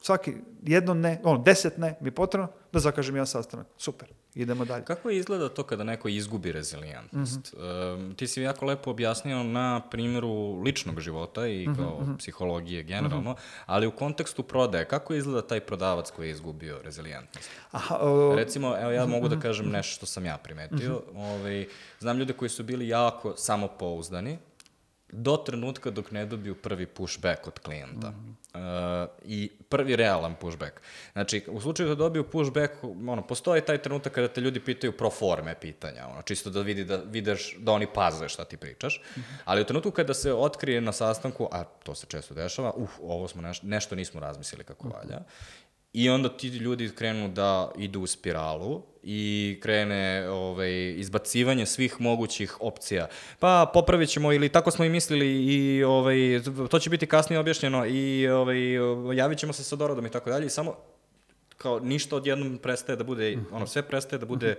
svaki jedno ne, ono, deset ne mi je potrebno da zakažem jedan sastanak. Super, idemo dalje. Kako izgleda to kada neko izgubi rezilijentnost? Um, ti si jako lepo objasnio na primjeru ličnog života i kao psihologije generalno, ali u kontekstu prodaje, kako izgleda taj prodavac koji je izgubio rezilijentnost? Aha, o, Recimo, evo ja mogu da kažem nešto što sam ja primetio. Ovaj, znam ljude koji su bili jako samopouzdani, do trenutka dok ne dobiju prvi pushback od klijenta. Uh, I prvi realan pushback. Znači, u slučaju da dobiju pushback, ono, postoji taj trenutak kada te ljudi pitaju pro forme pitanja, ono, čisto da vidi da vidiš da oni paze šta ti pričaš. Ali u trenutku kada se otkrije na sastanku, a to se često dešava, uf, ovo smo neš, nešto nismo razmislili kako valja, I onda ti ljudi krenu da idu u spiralu i krene ovaj, izbacivanje svih mogućih opcija. Pa popravit ćemo ili tako smo i mislili i ovaj, to će biti kasnije objašnjeno i ovaj, javit ćemo se sa dorodom i tako dalje i samo kao ništa odjednom prestaje da bude, ono sve prestaje da bude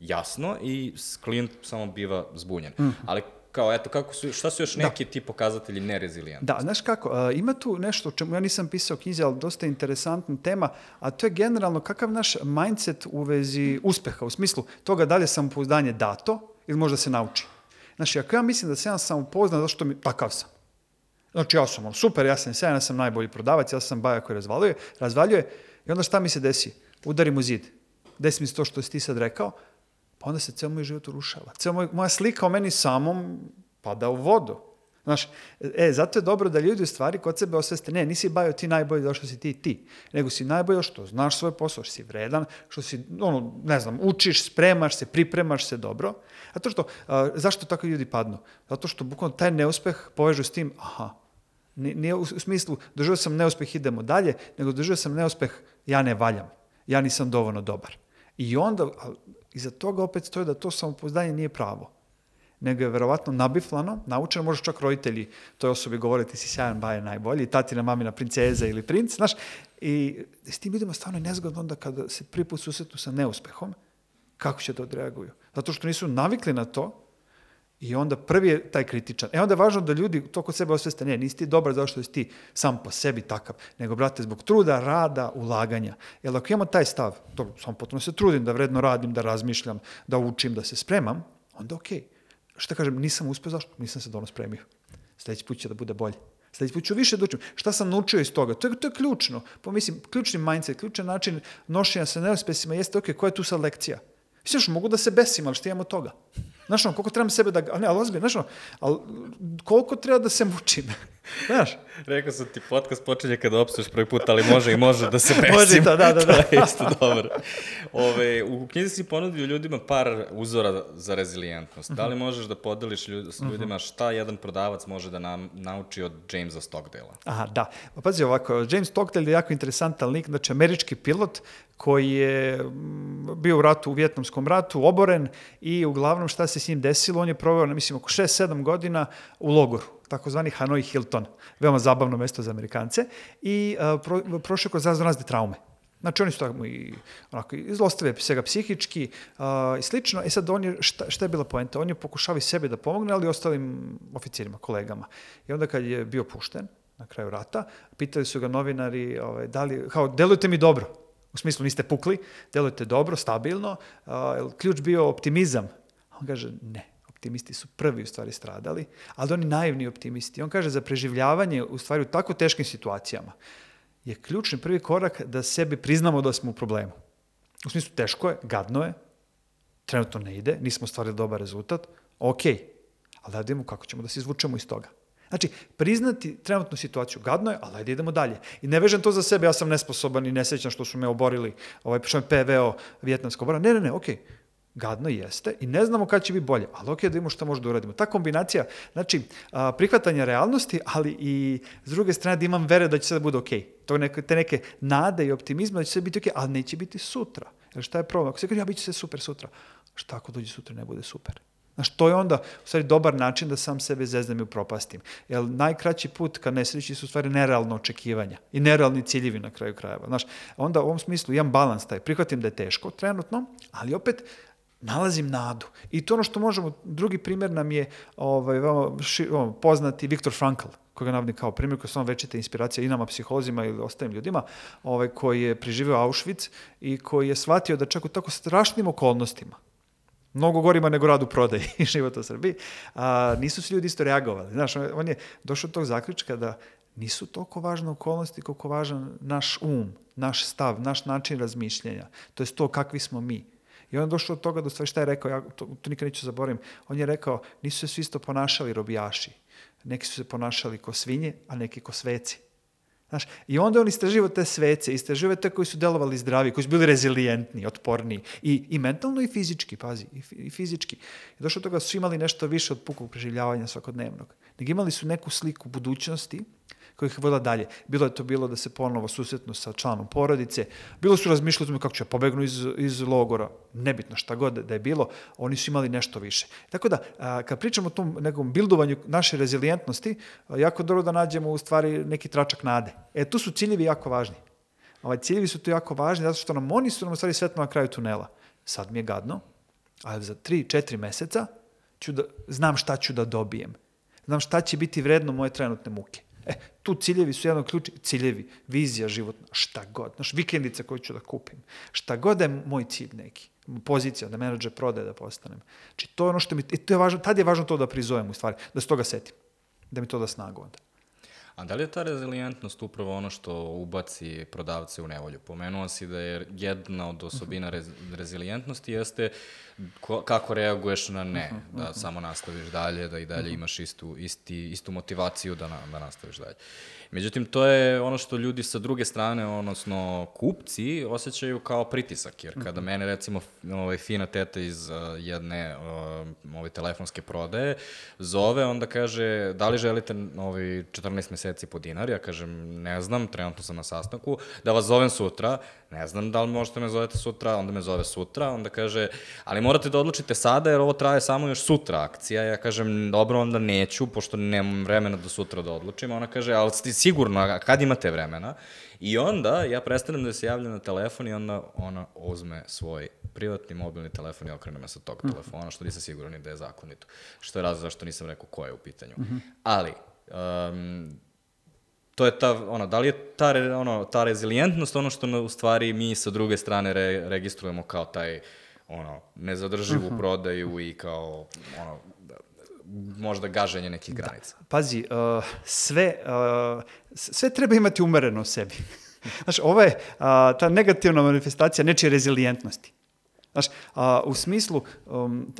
jasno i klijent samo biva zbunjen. Ali kao, eto, kako su, šta su još neki ti pokazatelji nerezilijentnosti? Da, znaš kako, a, ima tu nešto o čemu ja nisam pisao u knjizi, ali dosta interesantna tema, a to je generalno kakav naš mindset u vezi uspeha, u smislu toga da li je samopouzdanje dato ili možda se nauči. Znači, ako ja mislim da se ja samopouznan, zašto mi, takav sam. Znači, ja sam super, ja sam sjajan, ja sam najbolji prodavac, ja sam baja koji razvaljuje, razvaljuje, i onda šta mi se desi? Udarim u zid. Desi mi se to što si ti sad rekao, pa onda se ceo moj život urušava. Ceo moj, moja slika o meni samom pada u vodu. Znaš, e, zato je dobro da ljudi u stvari kod sebe osveste, ne, nisi bajo ti najbolji zato što si ti ti, nego si najbolji što znaš svoj posao, što si vredan, što si, ono, ne znam, učiš, spremaš se, pripremaš se dobro. Zato što, a, zašto tako ljudi padnu? Zato što bukvalno taj neuspeh povežu s tim, aha, Ni- Nije u, smislu, doživio sam neuspeh, idemo dalje, nego doživio sam neuspeh, ja ne valjam, ja nisam dovoljno dobar. I onda, a, iza toga opet stoji da to samopouzdanje nije pravo nego je verovatno nabiflano, naučeno, možda čak roditelji toj osobi govore ti si sjajan, baje najbolji, tatina, mamina princeza ili princ, znaš, i s tim ljudima stvarno je nezgodno onda kada se prvi put susretnu sa neuspehom, kako će da odreaguju. Zato što nisu navikli na to i onda prvi je taj kritičan. E onda je važno da ljudi to kod sebe osveste, ne, nisi ti dobar zato što si ti sam po sebi takav, nego, brate, zbog truda, rada, ulaganja. Jer ako imamo taj stav, dobro, sam potpuno se trudim da vredno radim, da razmišljam, da učim, da se spremam, onda okej. Šta kažem, nisam uspeo, zašto? Nisam se dovoljno spremio. Sljedeći put će da bude bolje. Sljedeći put ću više da učim. Šta sam naučio iz toga? To je, to je ključno. Pa mislim, ključni mindset, ključan način nošenja sa neuspesima jeste, ok, koja je tu sad lekcija? Mislim, što mogu da se besim, ali šta imamo toga? Znaš, ono, koliko trebam sebe da... Ne, ali ozbiljno, znaš, ono, ali koliko treba da se mučim? Znaš, Rekao sam ti, podcast počinje kada opsuješ prvi put, ali može i može da se besim. Može i to, da, da, da. to je isto dobro. Ove, u knjizi si ponudio ljudima par uzora za rezilijentnost. Da li možeš da podeliš ljud, s ljudima šta jedan prodavac može da nam nauči od Jamesa Stockdale-a? Aha, da. Pa pazi ovako, James Stockdale je jako interesantan lik, znači američki pilot koji je bio u ratu, u Vjetnamskom ratu, oboren i uglavnom šta se s njim desilo, on je proveo, ne mislim, oko 6-7 godina u logoru takozvani Hanoi Hilton, veoma zabavno mesto za Amerikance, i uh, pro, prošao kroz razne traume. Znači oni su tamo i onako i zlostave se ga psihički uh, i slično. E sad on je, šta, šta je bila poenta? On je pokušao i sebi da pomogne, ali i ostalim oficirima, kolegama. I onda kad je bio pušten na kraju rata, pitali su ga novinari, ovaj, da li, kao, delujete mi dobro. U smislu niste pukli, delujete dobro, stabilno. Uh, jel ključ bio optimizam? A On kaže ne, optimisti su prvi u stvari stradali, ali oni naivni optimisti. On kaže za preživljavanje u stvari u tako teškim situacijama je ključni prvi korak da sebi priznamo da smo u problemu. U smislu, teško je, gadno je, trenutno ne ide, nismo stvarili dobar rezultat, ok, ali da vidimo kako ćemo da se izvučemo iz toga. Znači, priznati trenutnu situaciju gadno je, ali ajde idemo dalje. I ne vežem to za sebe, ja sam nesposoban i nesrećan što su me oborili, ovaj, što me PVO vjetnamska obora. Ne, ne, ne, okej. Gadno jeste i ne znamo kad će biti bolje, ali ok, da vidimo šta možda uradimo. Ta kombinacija, znači, a, prihvatanje realnosti, ali i s druge strane da imam vere da će sve da bude ok. To neke, te neke nade i optimizma da će sve biti ok, ali neće biti sutra. Jer šta je problem? Ako se kaže, ja bit će sve super sutra. Šta ako dođe sutra ne bude super? Znaš, to je onda u stvari dobar način da sam sebe zeznem i upropastim. Jer najkraći put ka nesreći su u stvari nerealno očekivanja i nerealni ciljevi na kraju krajeva. Znaš, onda u ovom smislu imam balans taj. Prihvatim da je teško trenutno, ali opet nalazim nadu. I to ono što možemo, drugi primjer nam je ovaj, veoma ši, ovaj, poznati Viktor Frankl, koga navodim kao primjer, koji je samo večita inspiracija i nama psiholozima ili ostalim ljudima, ovaj, koji je preživio Auschwitz i koji je shvatio da čak u tako strašnim okolnostima, mnogo gorima nego rad u prodaji i život u Srbiji, a, nisu svi ljudi isto reagovali. Znaš, on, on je došao do tog zaključka da nisu toliko važne okolnosti koliko važan naš um, naš stav, naš način razmišljanja. To je to kakvi smo mi. I on je došao od toga da sve šta je rekao, ja to, to nikad neću zaboravim, on je rekao, nisu se svi isto ponašali robijaši. Neki su se ponašali ko svinje, a neki ko sveci. Znaš, I onda on istraživa te svece, istraživa te koji su delovali zdravi, koji su bili rezilijentni, otporni, i, i mentalno i fizički, pazi, i, i fizički. I došlo do toga da su imali nešto više od pukog preživljavanja svakodnevnog. Nego imali su neku sliku budućnosti, koja ih vodila dalje. Bilo je to bilo da se ponovo susretnu sa članom porodice, bilo su razmišljali kako će pobegnu iz, iz logora, nebitno šta god da je bilo, oni su imali nešto više. Tako da, a, kad pričamo o tom nekom bildovanju naše rezilijentnosti, a, jako dobro da nađemo u stvari neki tračak nade. E, tu su ciljevi jako važni. Ovaj, ciljevi su tu jako važni zato što nam oni su nam u stvari svetlo na kraju tunela. Sad mi je gadno, ali za 3-4 meseca ću da, znam šta ću da dobijem. Znam šta će biti vredno moje trenutne muke. E, tu ciljevi su jedan ključ, ciljevi, vizija životna, šta god, znaš, vikendice koju ću da kupim, šta god da je moj cilj neki, pozicija, da menadžer prodaje da postanem. Znači, to je ono što mi, i to je važno, tad je važno to da prizovem u stvari, da se toga setim, da mi to da snagu onda. A da li je ta rezilijentnost upravo ono što ubaci prodavce u nevolju? Pomenuo si da je jedna od osobina rez, rezilijentnosti jeste ko, kako reaguješ na ne, da samo nastaviš dalje, da i dalje imaš istu, isti, istu motivaciju da, na, da nastaviš dalje. Međutim, to je ono što ljudi sa druge strane, odnosno kupci, osjećaju kao pritisak, jer kada mene recimo ovaj, fina teta iz uh, jedne uh, ove telefonske prodaje zove, onda kaže, da li želite ovaj, 14 meseci po dinar? Ja kažem, ne znam, trenutno sam na sastanku, da vas zovem sutra, ne znam da li možete me zovete sutra, onda me zove sutra, onda kaže, ali morate da odlučite sada jer ovo traje samo još sutra akcija. Ja kažem, dobro, onda neću, pošto nemam vremena do sutra da odlučim. Ona kaže, ali ste sigurno, a kad imate vremena? I onda ja prestanem da se javljam na telefon i onda ona uzme svoj privatni mobilni telefon i okrene me sa tog telefona, što nisam siguran ni da je zakonito. Što je razlog zašto nisam rekao ko je u pitanju. Ali, um, to je ta, ono, da li je ta, re- ono, ta rezilijentnost ono što na- u stvari mi sa druge strane re, registrujemo kao taj, ono, nezadrživu uh -huh. prodaju i kao, ono, da- možda gaženje nekih granica. Pazi, uh, sve, uh, sve treba imati umereno u sebi. Znaš, ovo je uh, ta negativna manifestacija nečije rezilijentnosti. Znaš, a, u smislu, um,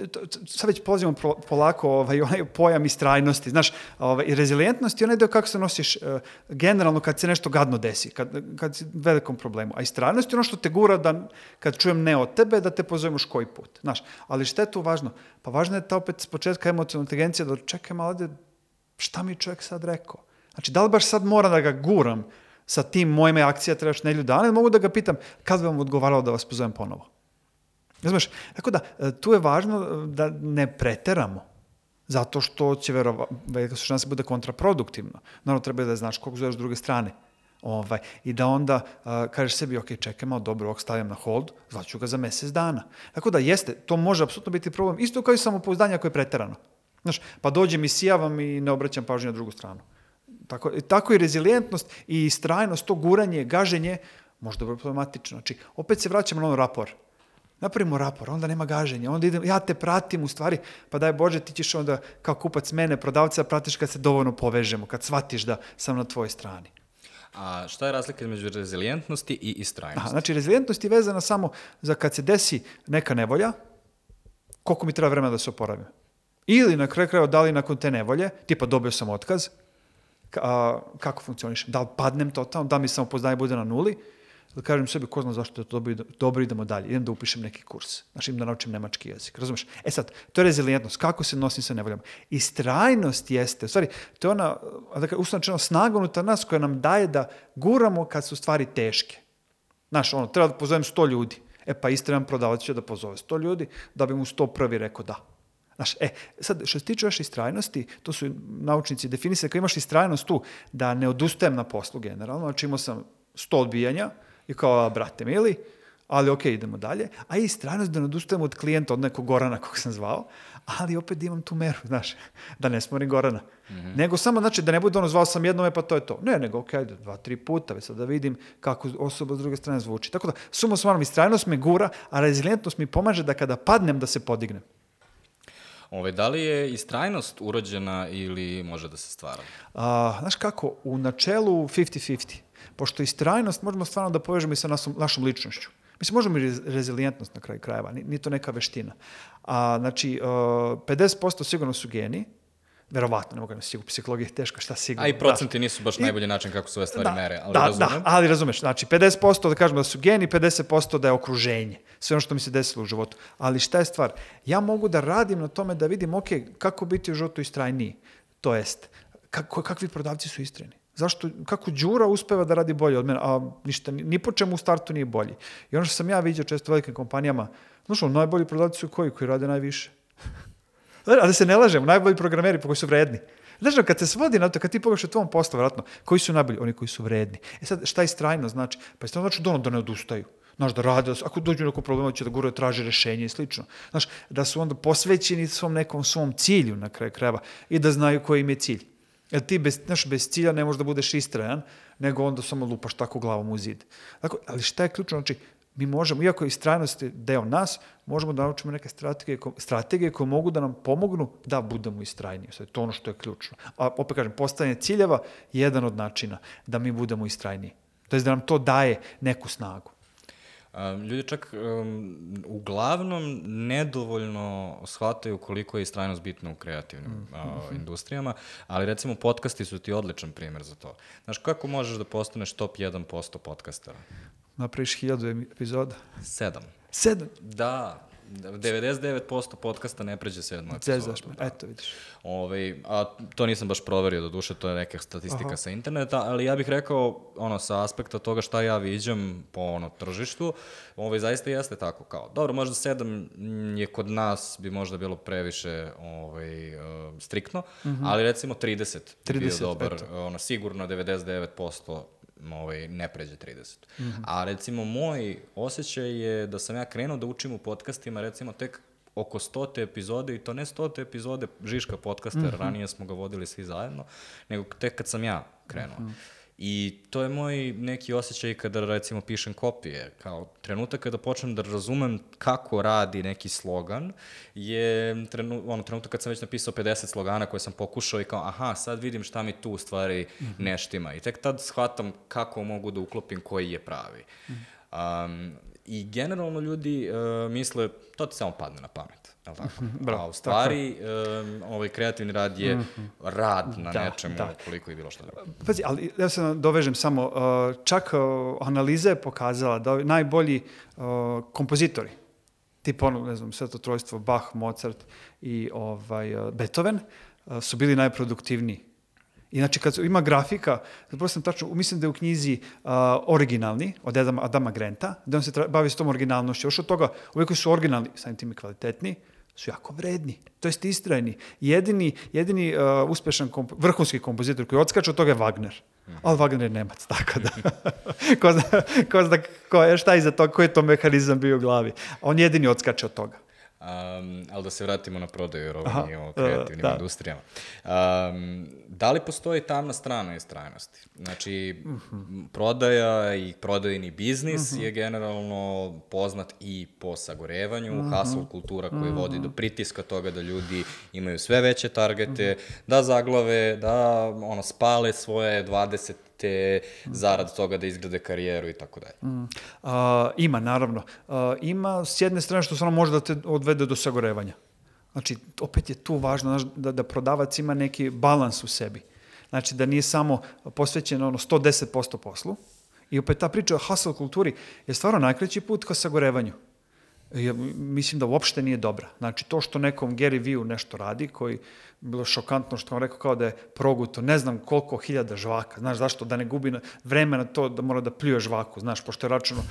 sad već pozivamo polako ovaj, onaj pojam istrajnosti, znaš, ovaj, i rezilijentnost je onaj deo kako se nosiš uh, generalno kad se nešto gadno desi, kad, kad si u velikom problemu. A istrajnost je ono što te gura da, kad čujem ne od tebe, da te pozovem još koji put. Znaš, ali šta je tu važno? Pa važno je ta opet s početka emocionalna inteligencija da čekaj malo da šta mi je čovjek sad rekao? Znači, da li baš sad moram da ga guram sa tim mojime akcija trebaš nelju dana ili mogu da ga pitam kad bi vam odgovaralo da vas pozovem ponovo? Razumeš? Tako da, e, tu je važno e, da ne preteramo. Zato što će verova, velika su šanse da bude kontraproduktivno. Naravno, treba da znaš koliko zoveš s druge strane. Ovaj, I da onda uh, kažeš sebi, ok, čekaj malo, dobro, ovog stavljam na hold, zvaću ga za mesec dana. Tako da jeste, to može apsolutno biti problem. Isto kao i samopouzdanje ako je preterano. Znaš, pa dođem i sijavam i ne obraćam pažnju na drugu stranu. Tako, tako i rezilijentnost i istrajnost, to guranje, gaženje, možda bude problematično. Znači, opet se vraćamo na ono rapor napravimo rapor, onda nema gaženja, onda idem, ja te pratim u stvari, pa daj Bože, ti ćeš onda kao kupac mene, prodavca, pratiš kad se dovoljno povežemo, kad shvatiš da sam na tvojoj strani. A šta je razlika između rezilijentnosti i istrajnosti? Aha, znači, rezilijentnost je vezana samo za kad se desi neka nevolja, koliko mi treba vremena da se oporavim. Ili na kraju krajeva, da li nakon te nevolje, tipa dobio sam otkaz, ka- a, kako funkcionišem? Da li padnem totalno, da mi samopoznanje bude na nuli, da kažem sebi, ko zna zašto je to dobro, dobro idemo dalje, idem da upišem neki kurs, znači da naučim nemački jezik, razumeš? E sad, to je rezilijentnost, kako se nosim sa nevoljama. Istrajnost jeste, u stvari, to je ona, dakle, uslovno snaga unutar nas koja nam daje da guramo kad su stvari teške. Znaš, ono, treba da pozovem 100 ljudi. E pa istrajan prodavac će da pozove 100 ljudi da bi mu 101. rekao da. Znaš, e, sad, što se tiče još istrajnosti, to su naučnici definisali, ako imaš istrajnost tu, da ne odustajem na poslu generalno, znači imao sam 100 odbijanja i kao, a, brate mili, ali ok, idemo dalje, a i istrajnost da ne odustajem od klijenta, od nekog Gorana kog sam zvao, ali opet da imam tu meru, znaš, da ne smorim Gorana. Nego samo, znači, da ne bude ono, zvao sam jednome, pa to je to. Ne, nego, ok, dva, tri puta, već sad da vidim kako osoba s druge strane zvuči. Tako da, sumo smarom, istrajnost me gura, a rezilijentnost mi pomaže da kada padnem, da se podignem. Ove, da li je istrajnost urođena ili može da se stvara? A, znaš kako, u načelu 50-50, pošto istrajnost možemo stvarno da povežemo i sa nasom, našom ličnošću. Mislim, možemo i rez- rezilijentnost na kraju krajeva, ni- nije to neka veština. A, znači, uh, 50% sigurno su geni, verovatno, ne mogu na sigurno, psihologija je teška, šta sigurno. A i procenti znaš. nisu baš I- najbolji način kako se ove stvari mere, ali da, razumem. Da, ali razumeš, znači 50% da kažemo da su geni, 50% da je okruženje, sve ono što mi se desilo u životu. Ali šta je stvar? Ja mogu da radim na tome da vidim, ok, kako biti u životu istrajniji. To jest, kako, kakvi prodavci su istrajni. Zašto, kako Đura uspeva da radi bolje od mene, a ništa, ni, po čemu u startu nije bolji. I ono što sam ja vidio često u velikim kompanijama, znaš, najbolji prodavci su koji? Koji rade najviše. A da se ne lažemo, najbolji programeri pa koji su vredni. Znaš, kad se svodi na to, kad ti pogledaš u tvom poslu, vratno, koji su najbolji? Oni koji su vredni. E sad, šta je strajno znači? Pa isto znači da, ono, da ne odustaju. Znaš, da rade, ako dođu neko problema, će da guraju, traže rešenje i slično. Znaš, da su onda posvećeni svom nekom svom cilju na kraju krajeva i da znaju koji im je cilj. Jer ti bez, znaš, bez cilja ne možeš da budeš istrajan, nego onda samo lupaš tako glavom u zid. Dakle, ali šta je ključno? Znači, mi možemo, iako je istrajnost deo nas, možemo da naučimo neke strategije, strategije koje mogu da nam pomognu da budemo istrajniji. Sad, to je ono što je ključno. A opet kažem, postavljanje ciljeva je jedan od načina da mi budemo istrajniji. To je da nam to daje neku snagu. Ljudi čak um, uglavnom nedovoljno shvataju koliko je istrajnost bitna u kreativnim a, industrijama, ali recimo podcasti su ti odličan primjer za to. Znaš, kako možeš da postaneš top 1% podcastera? Napraviš hiljadu epizoda. Sedam. Sedam. Da, 99% podcasta ne pređe sedmu epizodu. Zezaš me. da. Eto, vidiš. Ovaj, a to nisam baš proverio do duše, to je neka statistika Aha. sa interneta, ali ja bih rekao, ono, sa aspekta toga šta ja viđam po ono, tržištu, ovaj, zaista jeste tako kao. Dobro, možda sedam mm, je kod nas bi možda bilo previše ovaj, striktno, ali recimo 30 bi bio 30, dobar, eto. ono, sigurno 99% ovaj, ne pređe 30. A recimo moj osjećaj je da sam ja krenuo da učim u podcastima recimo tek oko stote epizode i to ne stote epizode Žiška podcasta, jer ranije smo ga vodili svi zajedno, nego tek kad sam ja krenuo. I to je moj neki osjećaj kada recimo pišem kopije, kao trenutak kada počnem da razumem kako radi neki slogan je trenu, ono, trenutak kad sam već napisao 50 slogana koje sam pokušao i kao aha, sad vidim šta mi tu u stvari ne štima. I tek tad shvatam kako mogu da uklopim koji je pravi. Um, I generalno ljudi uh, misle, to ti samo padne na pamet, je li tako? Bravo, A u stvari, um, ovaj kreativni rad je rad na Da, nečemu, da. koliko je bilo što drugo. Pazi, ali ja se dovežem samo, uh, čak uh, analiza je pokazala da najbolji uh, kompozitori, tipa ono, ne znam, sveto trojstvo, Bach, Mozart i ovaj, uh, Beethoven, uh, su bili najproduktivniji. I znači, kad ima grafika, zapravo sam tačno, mislim da je u knjizi uh, originalni, od Adama, Adama Granta, da on se tra- bavi s tom originalnošću. Još od toga, uvijek koji su originalni, samim tim i kvalitetni, su jako vredni, to jest istrajni. Jedini, jedini uh, uspešan komp vrhunski kompozitor koji odskače od toga je Wagner. Ali Wagner je Nemac, tako da. ko zna, ko zna ko je, šta je iza toga, koji je to mehanizam bio u glavi. On jedini odskače od toga. Um, ali da se vratimo na prodaju, jer ovo Aha, nije o e, kreativnim da. industrijama. Um, da li postoji tamna strana istrajnosti? Znači, Mhm. prodaja i prodajni biznis je generalno poznat i po sagorevanju, Mhm. hustle kultura koja vodi do pritiska toga da ljudi imaju sve veće targete, da zaglave, da ono, spale svoje 20 te zarad toga da izgrade karijeru i tako dalje. A, ima, naravno. A, ima s jedne strane što stvarno može da te odvede do sagorevanja. Znači, opet je tu važno znaš, da, da prodavac ima neki balans u sebi. Znači, da nije samo posvećen ono 110% poslu. I opet ta priča o hustle kulturi je stvarno najkraći put ka sagorevanju. Ja mislim da uopšte nije dobra. Znači, to što nekom Gary Vee nešto radi, koji bilo šokantno što on rekao kao da je proguto ne znam koliko hiljada žvaka. Znaš, zašto? Da ne gubi vreme na to da mora da pljuje žvaku, znaš, pošto je računo.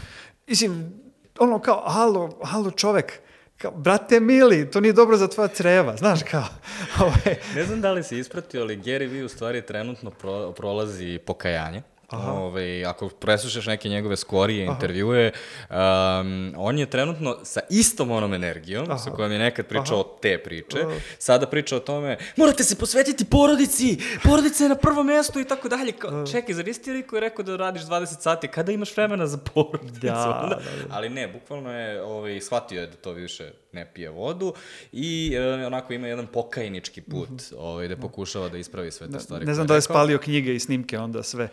Mislim, ono kao, halo, halo čovek, kao, brate mili, to nije dobro za tvoja creva, znaš, kao, ovaj, Ne znam da li si ispratio, ali Gary Vee u stvari trenutno pro, prolazi pokajanje. Ove, ako preslušaš neke njegove skorije intervjue, um, on je trenutno sa istom onom energijom, sa kojom je nekad pričao te priče, sada priča o tome, morate se posvetiti porodici, porodica je na prvom mestu i tako dalje. Kao, čekaj, zar nisi ti liko je rekao da radiš 20 sati, kada imaš vremena za porodicu? Da, Onda- da, Ali ne, bukvalno je, ovaj, shvatio je da to više ne pije vodu i e, onako ima jedan pokajnički put ovaj, da pokušava da ispravi sve te stvari. ne znam koje da je rekao. spalio knjige i snimke onda sve.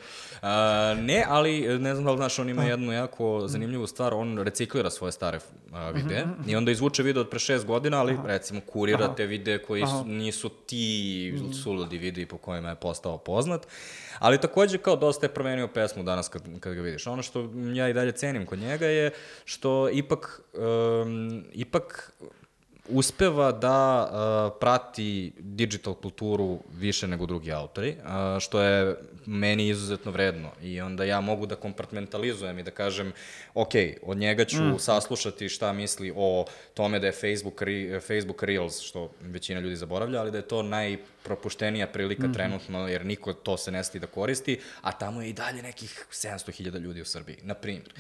Ne, ali e, ne znam da li znaš, on ima jednu jako zanimljivu stvar, on reciklira svoje stare a, videe i onda izvuče video od pre šest godina, ali recimo kurira te videe koji su, nisu ti suludi videi po kojima je postao poznat. Ali takođe kao dosta je promenio pesmu danas kad, kad ga vidiš. Ono što ja i dalje cenim kod njega je što ipak, um, ipak uspeva da uh, prati digital kulturu više nego drugi autori, uh, što je meni izuzetno vredno. I onda ja mogu da kompartmentalizujem i da kažem, ok, od njega ću mm. saslušati šta misli o tome da je Facebook, re, Facebook Reels, što većina ljudi zaboravlja, ali da je to najpropuštenija prilika mm. trenutno, jer niko to se ne stidi da koristi, a tamo je i dalje nekih 700.000 ljudi u Srbiji, na primjer.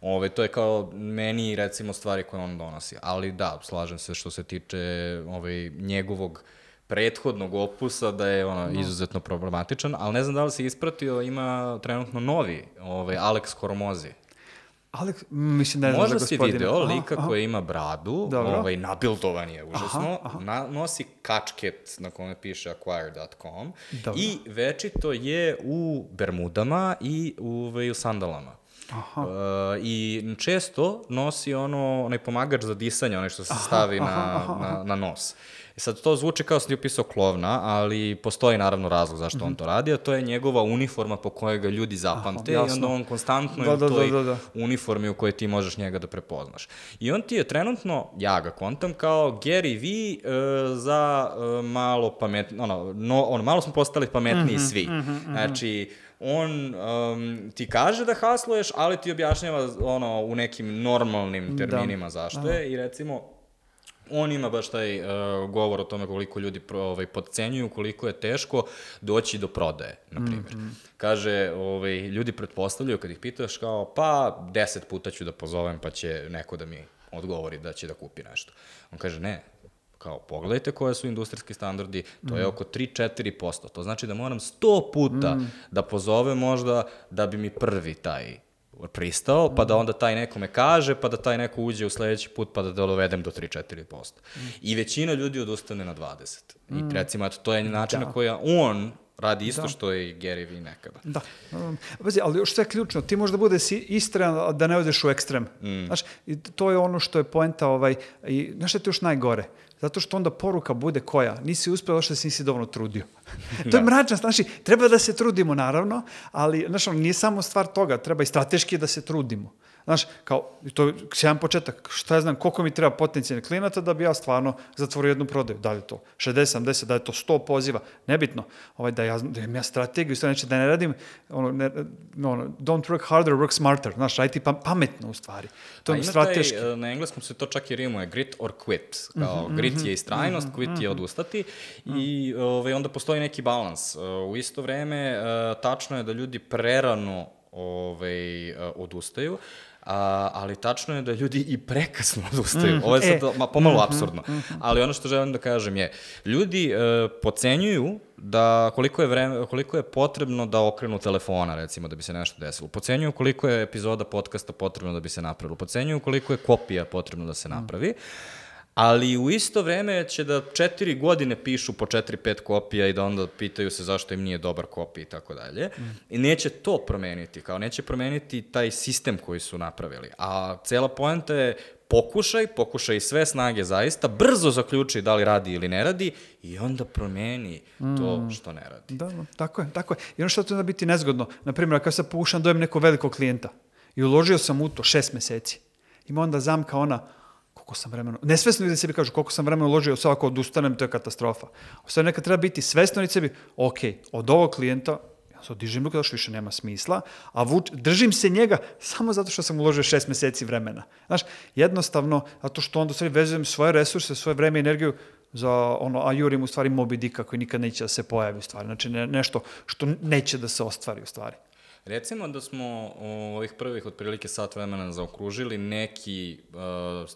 Ove, to je kao meni, recimo, stvari koje on donosi. Ali da, slažem se što se tiče ovaj, njegovog prethodnog opusa da je ono izuzetno problematičan, ali ne znam da li si ispratio, ima trenutno novi, ovaj Alex Koromozi. Alek, mislim da znam Možda za si video Aha, lika aha. koji ima bradu, Dobro. ovaj, nabildovan je užasno, Na, nosi kačket na kome piše acquire.com Dobro. i večito je u Bermudama i u, ovaj, u sandalama. Aha. Uh, I često nosi ono, onaj pomagač za disanje, onaj što se stavi na, na, na nos. I sad to zvuči kao sam ti upisao klovna, ali postoji naravno razlog zašto on to radi, a to je njegova uniforma po kojoj ga ljudi zapamte i jasno. onda on konstantno Da, je u da, da, toj da, da. uniformi u kojoj ti možeš njega da prepoznaš. I on ti je trenutno, ja ga kontam, kao Gary Vee uh, za uh, malo pametno, ono, no, ono, malo smo postali pametniji Mhm, svi. Znači, on um, ti kaže da hasluješ, ali ti objašnjava ono, u nekim normalnim terminima zašto je i recimo on ima baš taj uh, govor o tome koliko ljudi pro, ovaj, podcenjuju, koliko je teško doći do prodaje, na primjer. Kaže, ovaj, ljudi pretpostavljaju kad ih pitaš kao, pa deset puta ću da pozovem pa će neko da mi odgovori da će da kupi nešto. On kaže, ne, kao pogledajte koje su industrijski standardi, to je oko 3-4%. To znači da moram 100 puta da pozovem možda da bi mi prvi taj pristao, pa da onda taj neko me kaže, pa da taj neko uđe u sledeći put, pa da dovedem do 3-4%. I većina ljudi odustane na 20. I recimo, eto, to je način na koji on radi isto što je i Gary Vee nekada. Da. Um, Pazi, ali još sve je ključno, ti možda bude si istran, a da ne odeš u ekstrem. Mm. Znaš, i to je ono što je poenta, ovaj, i znaš šta je to još najgore? Zato što onda poruka bude koja? Nisi uspeo što se nisi dovoljno trudio. to je mračna, znači, treba da se trudimo, naravno, ali, znaš, ono, nije samo stvar toga, treba i strateški da se trudimo. Znaš, kao, i to je sjajan početak, šta ja znam, koliko mi treba potencijalnih klijenata da bi ja stvarno zatvorio jednu prodaju, da li to 60, 70, da je to 100 poziva, nebitno, ovaj, da, ja, da imam ja strategiju, sve znači da ne radim, ono, ne, no, ono, don't work harder, work smarter, znaš, raditi pa, pametno u stvari, to A je strateški. Taj, e, na engleskom se to čak i rimuje, grit or quit. Kao, grit je istrajnost, quit je odustati i ovaj, onda postoji neki balans. E, U isto vreme, e, tačno je da ljudi prerano ovaj, odustaju, A, ali tačno je da ljudi i prekasno odustaju. Ovo je sad e. ma, pomalo absurdno. Ali ono što želim da kažem je, ljudi e, pocenjuju da koliko je, vreme, koliko je potrebno da okrenu telefona, recimo, da bi se nešto desilo. Pocenjuju koliko je epizoda podcasta potrebno da bi se napravilo. Pocenjuju koliko je kopija potrebno da se napravi. Ali u isto vreme će da četiri godine pišu po četiri, pet kopija i da onda pitaju se zašto im nije dobar kopija i tako dalje. I neće to promeniti, kao neće promeniti taj sistem koji su napravili. A cela poenta je pokušaj, pokušaj sve snage zaista, brzo zaključi da li radi ili ne radi i onda promeni to što ne radi. Da, da, tako je, tako je. I ono što će onda biti nezgodno, na primjer, kad sad pokušam dojem nekog velikog klijenta i uložio sam u to šest meseci, ima onda zamka ona, koliko sam vremena, nesvesno ljudi sebi kažu koliko sam vremena uložio, sad ako odustanem, to je katastrofa. Sad nekad treba biti svesno i sebi, ok, od ovog klijenta ja sad dižem ruke, više nema smisla, a vuč, držim se njega samo zato što sam uložio šest meseci vremena. Znaš, jednostavno, zato što onda stvari vezujem svoje resurse, svoje vreme i energiju za ono, a jurim u stvari Moby koji nikad neće da se pojavi u stvari. Znači ne, nešto što neće da se ostvari u stvari. Recimo da smo u ovih prvih otprilike sat vremena zaokružili neki uh,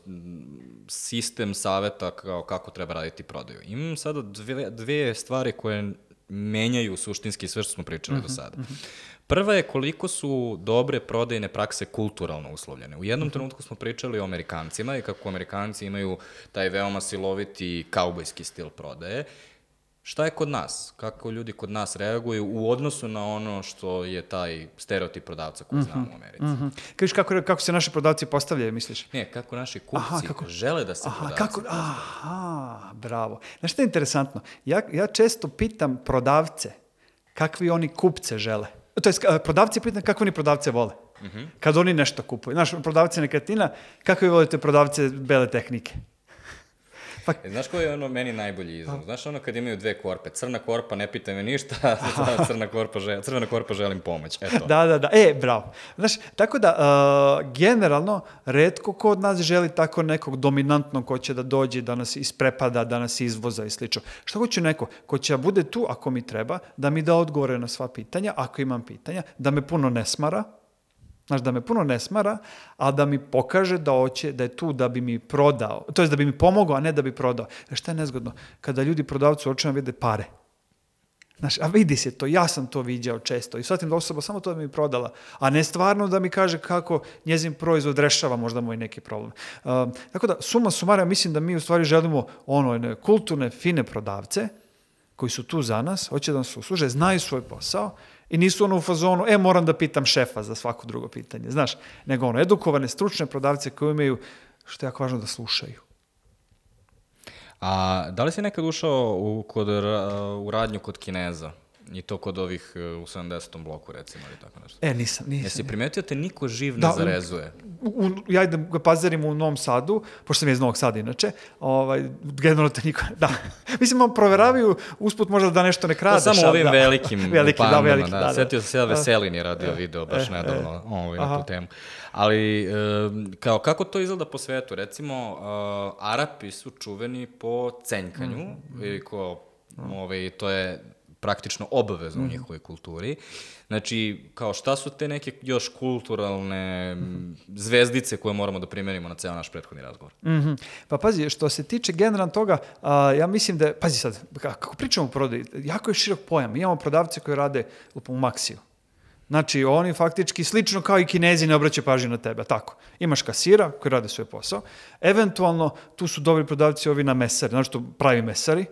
sistem saveta kao kako treba raditi prodaju. Imam sada dve, dve stvari koje menjaju suštinski sve što smo pričali do sada. Prva je koliko su dobre prodajne prakse kulturalno uslovljene. U jednom trenutku smo pričali o Amerikancima i kako Amerikanci imaju taj veoma siloviti kaubojski stil prodaje. Šta je kod nas? Kako ljudi kod nas reaguju u odnosu na ono što je taj stereotip prodavca koji znamo u Americi? Mhm. Kažeš kako, kako se naši prodavci postavljaju, misliš? Ne, kako naši kupci Aha, kako- žele da se Aha, prodavci kako, aha, bravo. Znaš što je interesantno? Ja, ja često pitam prodavce kakvi oni kupce žele. To je, prodavci pitam kakve oni prodavce vole. Kad oni nešto kupuju. Znaš, prodavci nekretnina, kako vi volite prodavce bele tehnike? E, Znaš koji je ono meni najbolji izraz? Znaš ono kad imaju dve korpe, crna korpa ne pita me ništa, crna korpa žel, crvena korpa želim pomoć. Eto. Da, da, da. E, bravo. Znaš, tako da, uh, generalno, redko ko od nas želi tako nekog dominantnog ko će da dođe, da nas isprepada, da nas izvoza i slično. Šta hoće neko? Ko će da bude tu, ako mi treba, da mi da odgovore na sva pitanja, ako imam pitanja, da me puno ne smara, Znaš, da me puno ne smara, a da mi pokaže da hoće, da je tu da bi mi prodao, to jest da bi mi pomogao, a ne da bi prodao. E šta je nezgodno? Kada ljudi prodavcu očima vide pare. Znaš, a vidi se to, ja sam to viđao često i shvatim da osoba samo to da mi prodala, a ne stvarno da mi kaže kako njezin proizvod rešava možda moj neki problem. Um, tako da, suma sumara, mislim da mi u stvari želimo ono, kulturne, fine prodavce koji su tu za nas, hoće da nas usluže, znaju svoj posao i nisu ono u fazonu, e, moram da pitam šefa za svako drugo pitanje, znaš, nego ono, edukovane, stručne prodavce koji imaju, što je jako važno, da slušaju. A da li si nekad ušao u, kod, u radnju kod Kineza? I to kod ovih e, u 70. bloku, recimo, ili tako nešto. E, nisam, nisam. Jesi primetio te niko živ ne Da, zarezuje? u, u, ja idem ga pazarim u Novom Sadu, pošto sam je iz Novog Sada inače, ovaj, generalno te niko, da. Mislim, proveravaju usput možda da nešto ne To kradeš. samo ali ovim da. velikim veliki, da, pandama, veliki, da, da, da. Setio sam se ja Veselin je radio video baš e, nedavno ovaj, na tu temu. Ali, e, kao, kako to izgleda po svetu? Recimo, e, Arapi su čuveni po cenjkanju, Mhm, i ko, ovaj, to je praktično obavezno Mhm. u njihovoj kulturi. Znači, kao šta su te neke još kulturalne Mhm. m, zvezdice koje moramo da primenimo na ceo naš prethodni razgovor? Mhm. Pa pazi, što se tiče generalno toga, a, ja mislim da, pazi sad, kako pričamo o prodaji, jako je širok pojam. Imamo prodavce koji rade u Maxiju. Znači, oni faktički slično kao i kinezi ne obraćaju pažnju na tebe, tako. Imaš kasira koji rade svoj posao, eventualno tu su dobri prodavci ovi na mesari, znači to pravi mesari,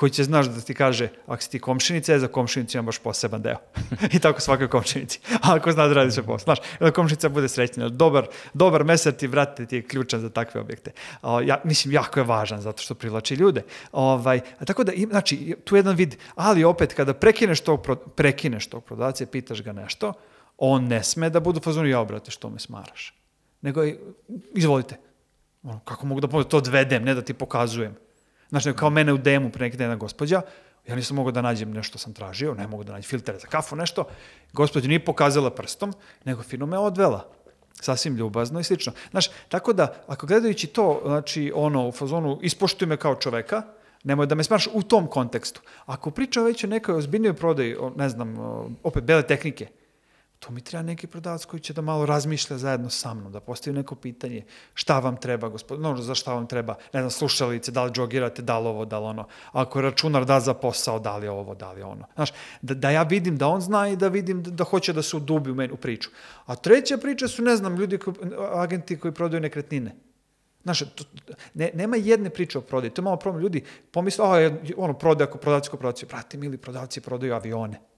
koji će znaš da ti kaže, ako si ti komšinica, za komšinicu imam baš poseban deo. I tako svakoj komšinici. A ako zna da radi svoj posao, znaš, da komšinica bude srećna. Dobar, dobar mesar ti, vrate, ti je ključan za takve objekte. O, ja, mislim, jako je važan zato što privlači ljude. Ovaj, a tako da, znači, tu je jedan vid, ali opet, kada prekineš tog, pro- prekineš tog prodavca i pitaš ga nešto, on ne sme da bude u fazonu, ja, brate, što me smaraš. Nego, izvolite, ono, kako mogu da to odvedem, ne da ti pokazujem. Znaš, kao mene u demu pre neki dan jedna gospođa, ja nisam mogao da nađem nešto sam tražio, ne mogu da nađem filtere za kafu, nešto. Gospođa nije pokazala prstom, nego fino me odvela. Sasvim ljubazno i slično. Znaš, tako da, ako gledajući to, znači, ono, u fazonu, ispoštuj me kao čoveka, nemoj da me smaraš u tom kontekstu. Ako pričam već o nekoj ozbiljnoj prodaji, ne znam, opet, bele tehnike, to mi treba neki prodavac koji će da malo razmišlja zajedno sa mnom, da postavi neko pitanje, šta vam treba, gospodin, no, za šta vam treba, ne znam, slušalice, da li džogirate, da li ovo, da li ono, ako je računar da za posao, da li ovo, da li ono. Znaš, da, da ja vidim da on zna i da vidim da, da hoće da se udubi u meni u priču. A treća priča su, ne znam, ljudi, koji, agenti koji prodaju nekretnine. Znaš, to, ne, nema jedne priče o prodaji. To je malo problem. Ljudi pomisle, a, ono, prodaja, ako prodavci, ako prodavci. Brate, mili, prodavci prodaju avione.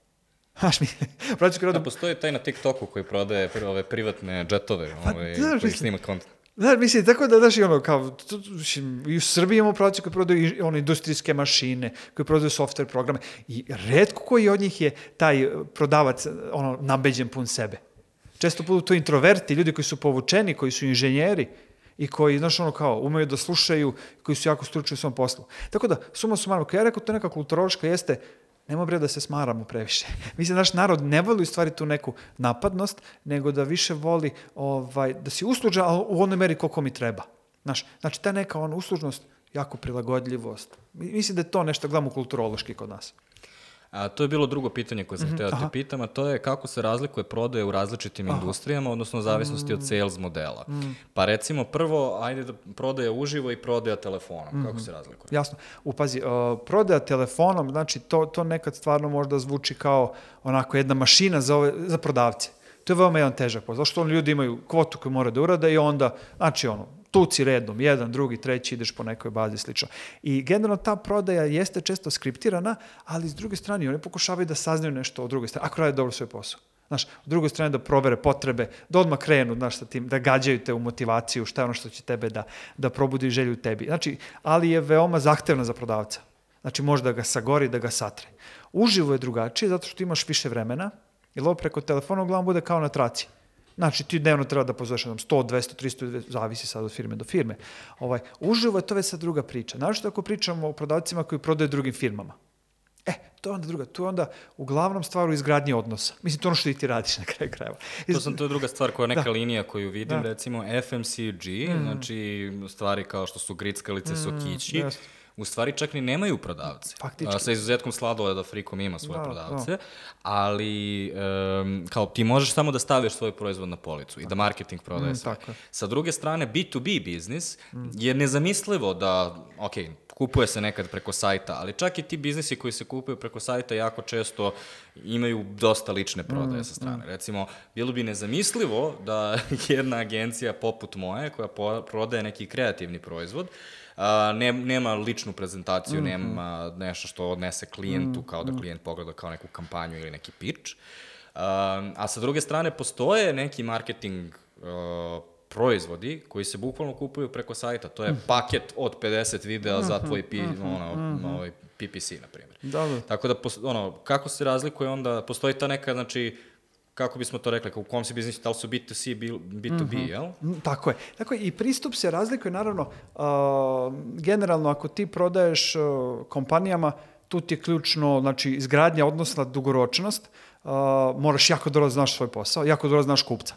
Znaš mi, prodavci koji Da, postoji taj na TikToku koji prodaje ove privatne džetove, Pa da, koji snima kontent. Znaš, mislim, tako da, znaš, i ono, kao, mislim, i u Srbiji imamo prodavci koji prodaju ono, industrijske mašine, koji prodaju software programe i redko koji od njih je taj eh, prodavac, eh, ono, nabeđen pun sebe. Često budu to introverti, ljudi koji su povučeni, koji su inženjeri i koji, znaš, ono kao, umeju da slušaju, koji su jako stručni u svom poslu. Tako da, suma sumarom, kao ja rekao, to neka kulturološka jeste, Nemo bre da se smaramo previše. Mislim, naš narod ne voli u stvari tu neku napadnost, nego da više voli ovaj, da si uslužan, ali u onoj meri koliko mi treba. Znaš, znači, ta neka ona uslužnost, jako prilagodljivost. Mi- Mislim da je to nešto gledamo kulturološki kod nas. A to je bilo drugo pitanje koje sam htio da te pitam, a to je kako se razlikuje prodaja u različitim industrijama, odnosno u zavisnosti od sales modela. Pa recimo prvo, ajde da prodaja uživo i prodaja telefonom. Kako se razlikuje? Jasno. Upazi, uh, prodaja telefonom, znači to, to nekad stvarno možda zvuči kao onako jedna mašina za, ove, za prodavce. To je veoma jedan težak posao. Zašto oni ljudi imaju kvotu koju moraju da urade i onda, znači ono, tuci redom, jedan, drugi, treći, ideš po nekoj bazi, slično. I generalno ta prodaja jeste često skriptirana, ali s druge strane oni pokušavaju da saznaju nešto od druge strane, ako rade dobro svoj posao. Znaš, s druge strane da provere potrebe, da odmah krenu, znaš, sa tim, da gađaju te u motivaciju, šta je ono što će tebe da, da probudi želju u tebi. Znači, ali je veoma zahtevna za prodavca. Znači, može da ga sagori, da ga satre. Uživo je drugačije, zato što imaš više vremena, jer ovo preko telefona uglavnom bude kao na traci. Znači, ti dnevno treba da pozoveš jednom 100, 200, 300, zavisi sad od firme do firme. Ovaj, uživo je to već sad druga priča. Naravno ako pričamo o prodavcima koji prodaju drugim firmama. E, to je onda druga. Tu je onda uglavnom stvar u izgradnji odnosa. Mislim, to je ono što i ti radiš na kraju krajeva. To, sam, to je druga stvar koja je neka Da. linija koju vidim, Da. recimo FMCG, znači stvari kao što su grickalice, sokići, jeste. U stvari čak ni nemaju prodavce. Faktički. Sa izuzetkom sladoleda Frikom ima svoje Da, prodavce, ali em, kao ti možeš samo da staviš svoj proizvod na policu i da marketing prodaje Mm, sve. tako. Sa druge strane, B2B biznis je nezamislivo da, ok, kupuje se nekad preko sajta, ali čak i ti biznisi koji se kupuju preko sajta jako često imaju dosta lične prodaje sa strane. Recimo, bilo bi nezamislivo da jedna agencija poput moje, koja prodaje neki kreativni proizvod, a, ne, nema ličnu prezentaciju, nema nešto što odnese klijentu, kao da klijent pogleda kao neku kampanju ili neki pitch. A, a sa druge strane, postoje neki marketing uh, proizvodi koji se bukvalno kupuju preko sajta. To je paket od 50 videa za tvoj pi, ono, ovaj, PPC, na primjer. Da, da. Tako da, ono, kako se razlikuje onda, postoji ta neka, znači, kako bismo to rekli, u kom se biznisu, da li su B2C, B- B2B, jel? Mm, Tako je. Tako je. I pristup se razlikuje, naravno, uh, generalno ako ti prodaješ uh, kompanijama, tu ti je ključno, znači, izgradnja odnosna dugoročnost, uh, moraš jako dobro da znaš svoj posao, jako dobro da znaš kupca.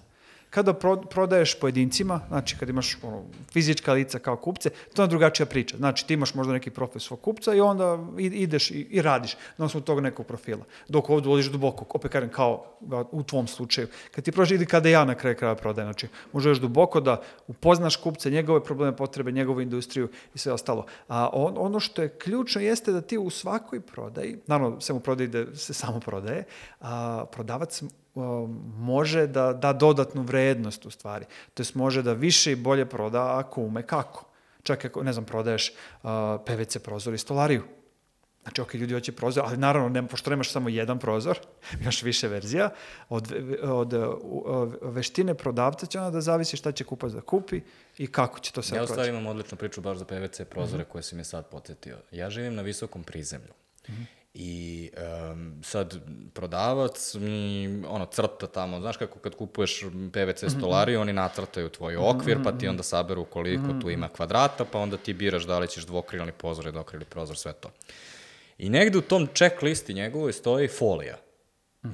Kada pro, prodaješ pojedincima, znači kad imaš ono, fizička lica kao kupce, to je drugačija priča. Znači ti imaš možda neki profil svog kupca i onda ideš i, i radiš na osnovu tog nekog profila. Dok ovdje ulaziš duboko, opet kažem kao u tvom slučaju. Kad ti prođe ili kada ja na kraju kraja prodajem, znači možeš duboko da upoznaš kupce, njegove probleme, potrebe, njegovu industriju i sve ostalo. A on, ono što je ključno jeste da ti u svakoj prodaji, naravno samo prodaji da se samo prodaje, a, prodavac može da da dodatnu vrednost u stvari. To jest može da više i bolje proda ako ume kako. Čak ako, ne znam, prodaješ uh, PVC prozor i stolariju. Znači, ok, ljudi hoće prozor, ali naravno, ne, pošto nemaš samo jedan prozor, imaš više verzija, od, ve- od uh, uh, veštine prodavca će onda da zavisi šta će kupac da kupi i kako će to sve Ja u proći. stvari imam odličnu priču baš za PVC prozore koje si mi sad podsjetio. Ja živim na visokom prizemlju. I em, sad prodavac mi ono crta tamo, znaš kako kad kupuješ PVC stolariju, oni nacrtaju tvoj okvir, pa ti onda saberu koliko tu ima kvadrata, pa onda ti biraš da li ćeš dvokrilni prozor, jednokrilni prozor, sve to. I negde u tom check listi njegovoj stoji folija.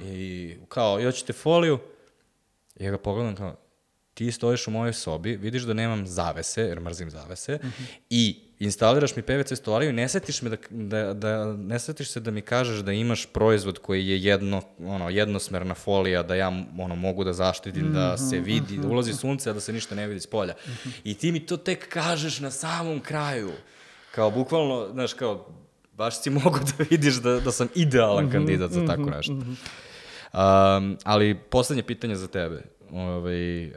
I kao, hoćete foliju? Ja ga pogledam kao, ti stojiš u mojoj sobi, vidiš da nemam zavese, jer mrzim zavese, i instaliraš mi PVC stolariju i ne setiš, me da, da, da, ne setiš se da mi kažeš da imaš proizvod koji je jedno, ono, jednosmerna folija, da ja ono, mogu da zaštitim, da se vidi, da ulazi sunce, a da se ništa ne vidi s polja. I ti mi to tek kažeš na samom kraju. Kao, bukvalno, znaš, kao, baš si mogu da vidiš da, da sam idealan kandidat za tako nešto. Um, ali poslednje pitanje za tebe. Ovaj, uh,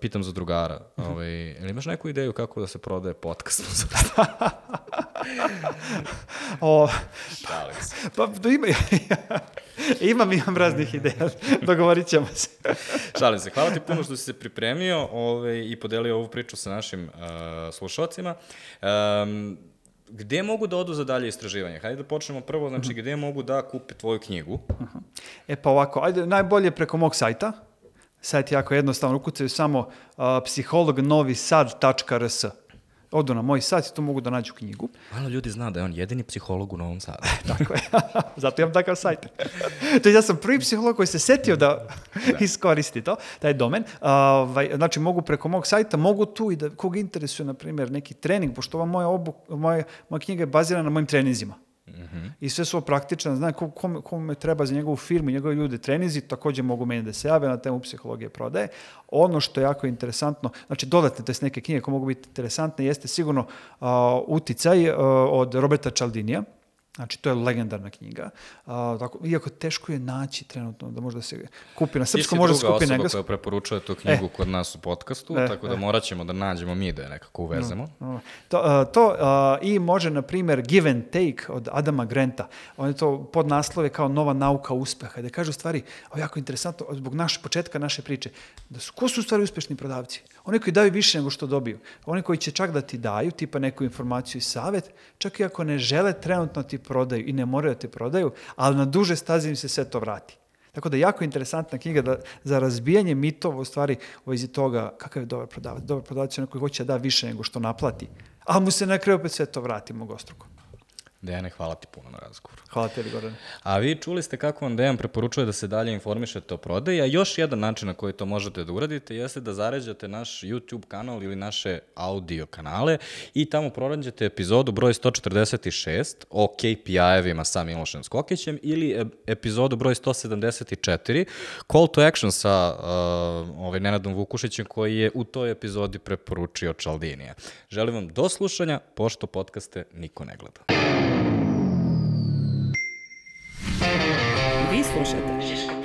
pitam za drugara, ovaj, ili imaš neku ideju kako da se prodaje podcast? O, Šalim se. pa da ima, imam, imam raznih ideja, dogovorit ćemo se. Šalim se. Hvala ti puno što si se pripremio ovaj, i podelio ovu priču sa našim uh, slušalcima. Um, gde mogu da odu za dalje istraživanje? Hajde da počnemo prvo, znači gde mogu da kupe tvoju knjigu? E pa ovako, ajde, najbolje preko mog sajta. Sajt je jako jednostavno, ukucaju samo uh, psiholognovisad.rs. Odu na moj sajt i tu mogu da nađu knjigu. Malo ljudi zna da je on jedini psiholog u Novom Sadu. Tako je. Zato imam takav sajt. to je, ja sam prvi psiholog koji se setio da, iskoristi to, taj domen. Ovaj, znači, mogu preko mog sajta, mogu tu i da kog interesuje, na primjer, neki trening, pošto ova moja, obuk, moja, moja knjiga je bazirana na mojim treninzima. I sve su ovo praktično, zna ko, kome, kome treba za njegovu firmu, njegove ljude trenizi, također mogu meni da se jave na temu psihologije prodaje. Ono što je jako interesantno, znači dodatne, to jest neke knjige koje mogu biti interesantne, jeste sigurno uh, uticaj uh, od Roberta Cialdinija, Znači, to je legendarna knjiga. A, tako, iako teško je naći trenutno da možda se kupi na Ti si srpskom, možda se druga kupi na osoba engleskom. koja preporučuje tu knjigu kod nas u podcastu, E, tako da morat ćemo da nađemo mi da je nekako uvezemo. No, To, a, to a, i može, na primjer, Give and Take od Adama Granta. On je to pod naslove kao nova nauka uspeha. Da kaže u stvari, ovo jako interesantno, zbog naše, početka naše priče, da su, ko su u stvari uspešni prodavci? Oni koji daju više nego što dobiju. Oni koji će čak da ti daju, tipa neku informaciju i savet, čak i ako ne žele trenutno ti prodaju i ne moraju da ti prodaju, ali na duže staze im se sve to vrati. Tako da jako interesantna knjiga da, za razbijanje mitova u stvari u vezi toga kakav je dobar prodavac. Dobar prodavac je onaj koji hoće da da više nego što naplati, a mu se na kraju opet sve to vrati mogostruko. Dejane, hvala ti puno na razgovoru. Hvala tebi, Goran. A vi čuli ste kako vam Dejan preporučuje da se dalje informišete o prodaji, a još jedan način na koji to možete da uradite jeste da zaređate naš YouTube kanal ili naše audio kanale i tamo pronađete epizodu broj 146 o KPI-evima sa Milošem Skokićem ili e- epizodu broj 174 Call to Action sa uh, ovaj Nenadom Vukušićem koji je u toj epizodi preporučio Čaldinija. Želim vam do slušanja, pošto podcaste niko ne gleda. Slušate Žiško podcast.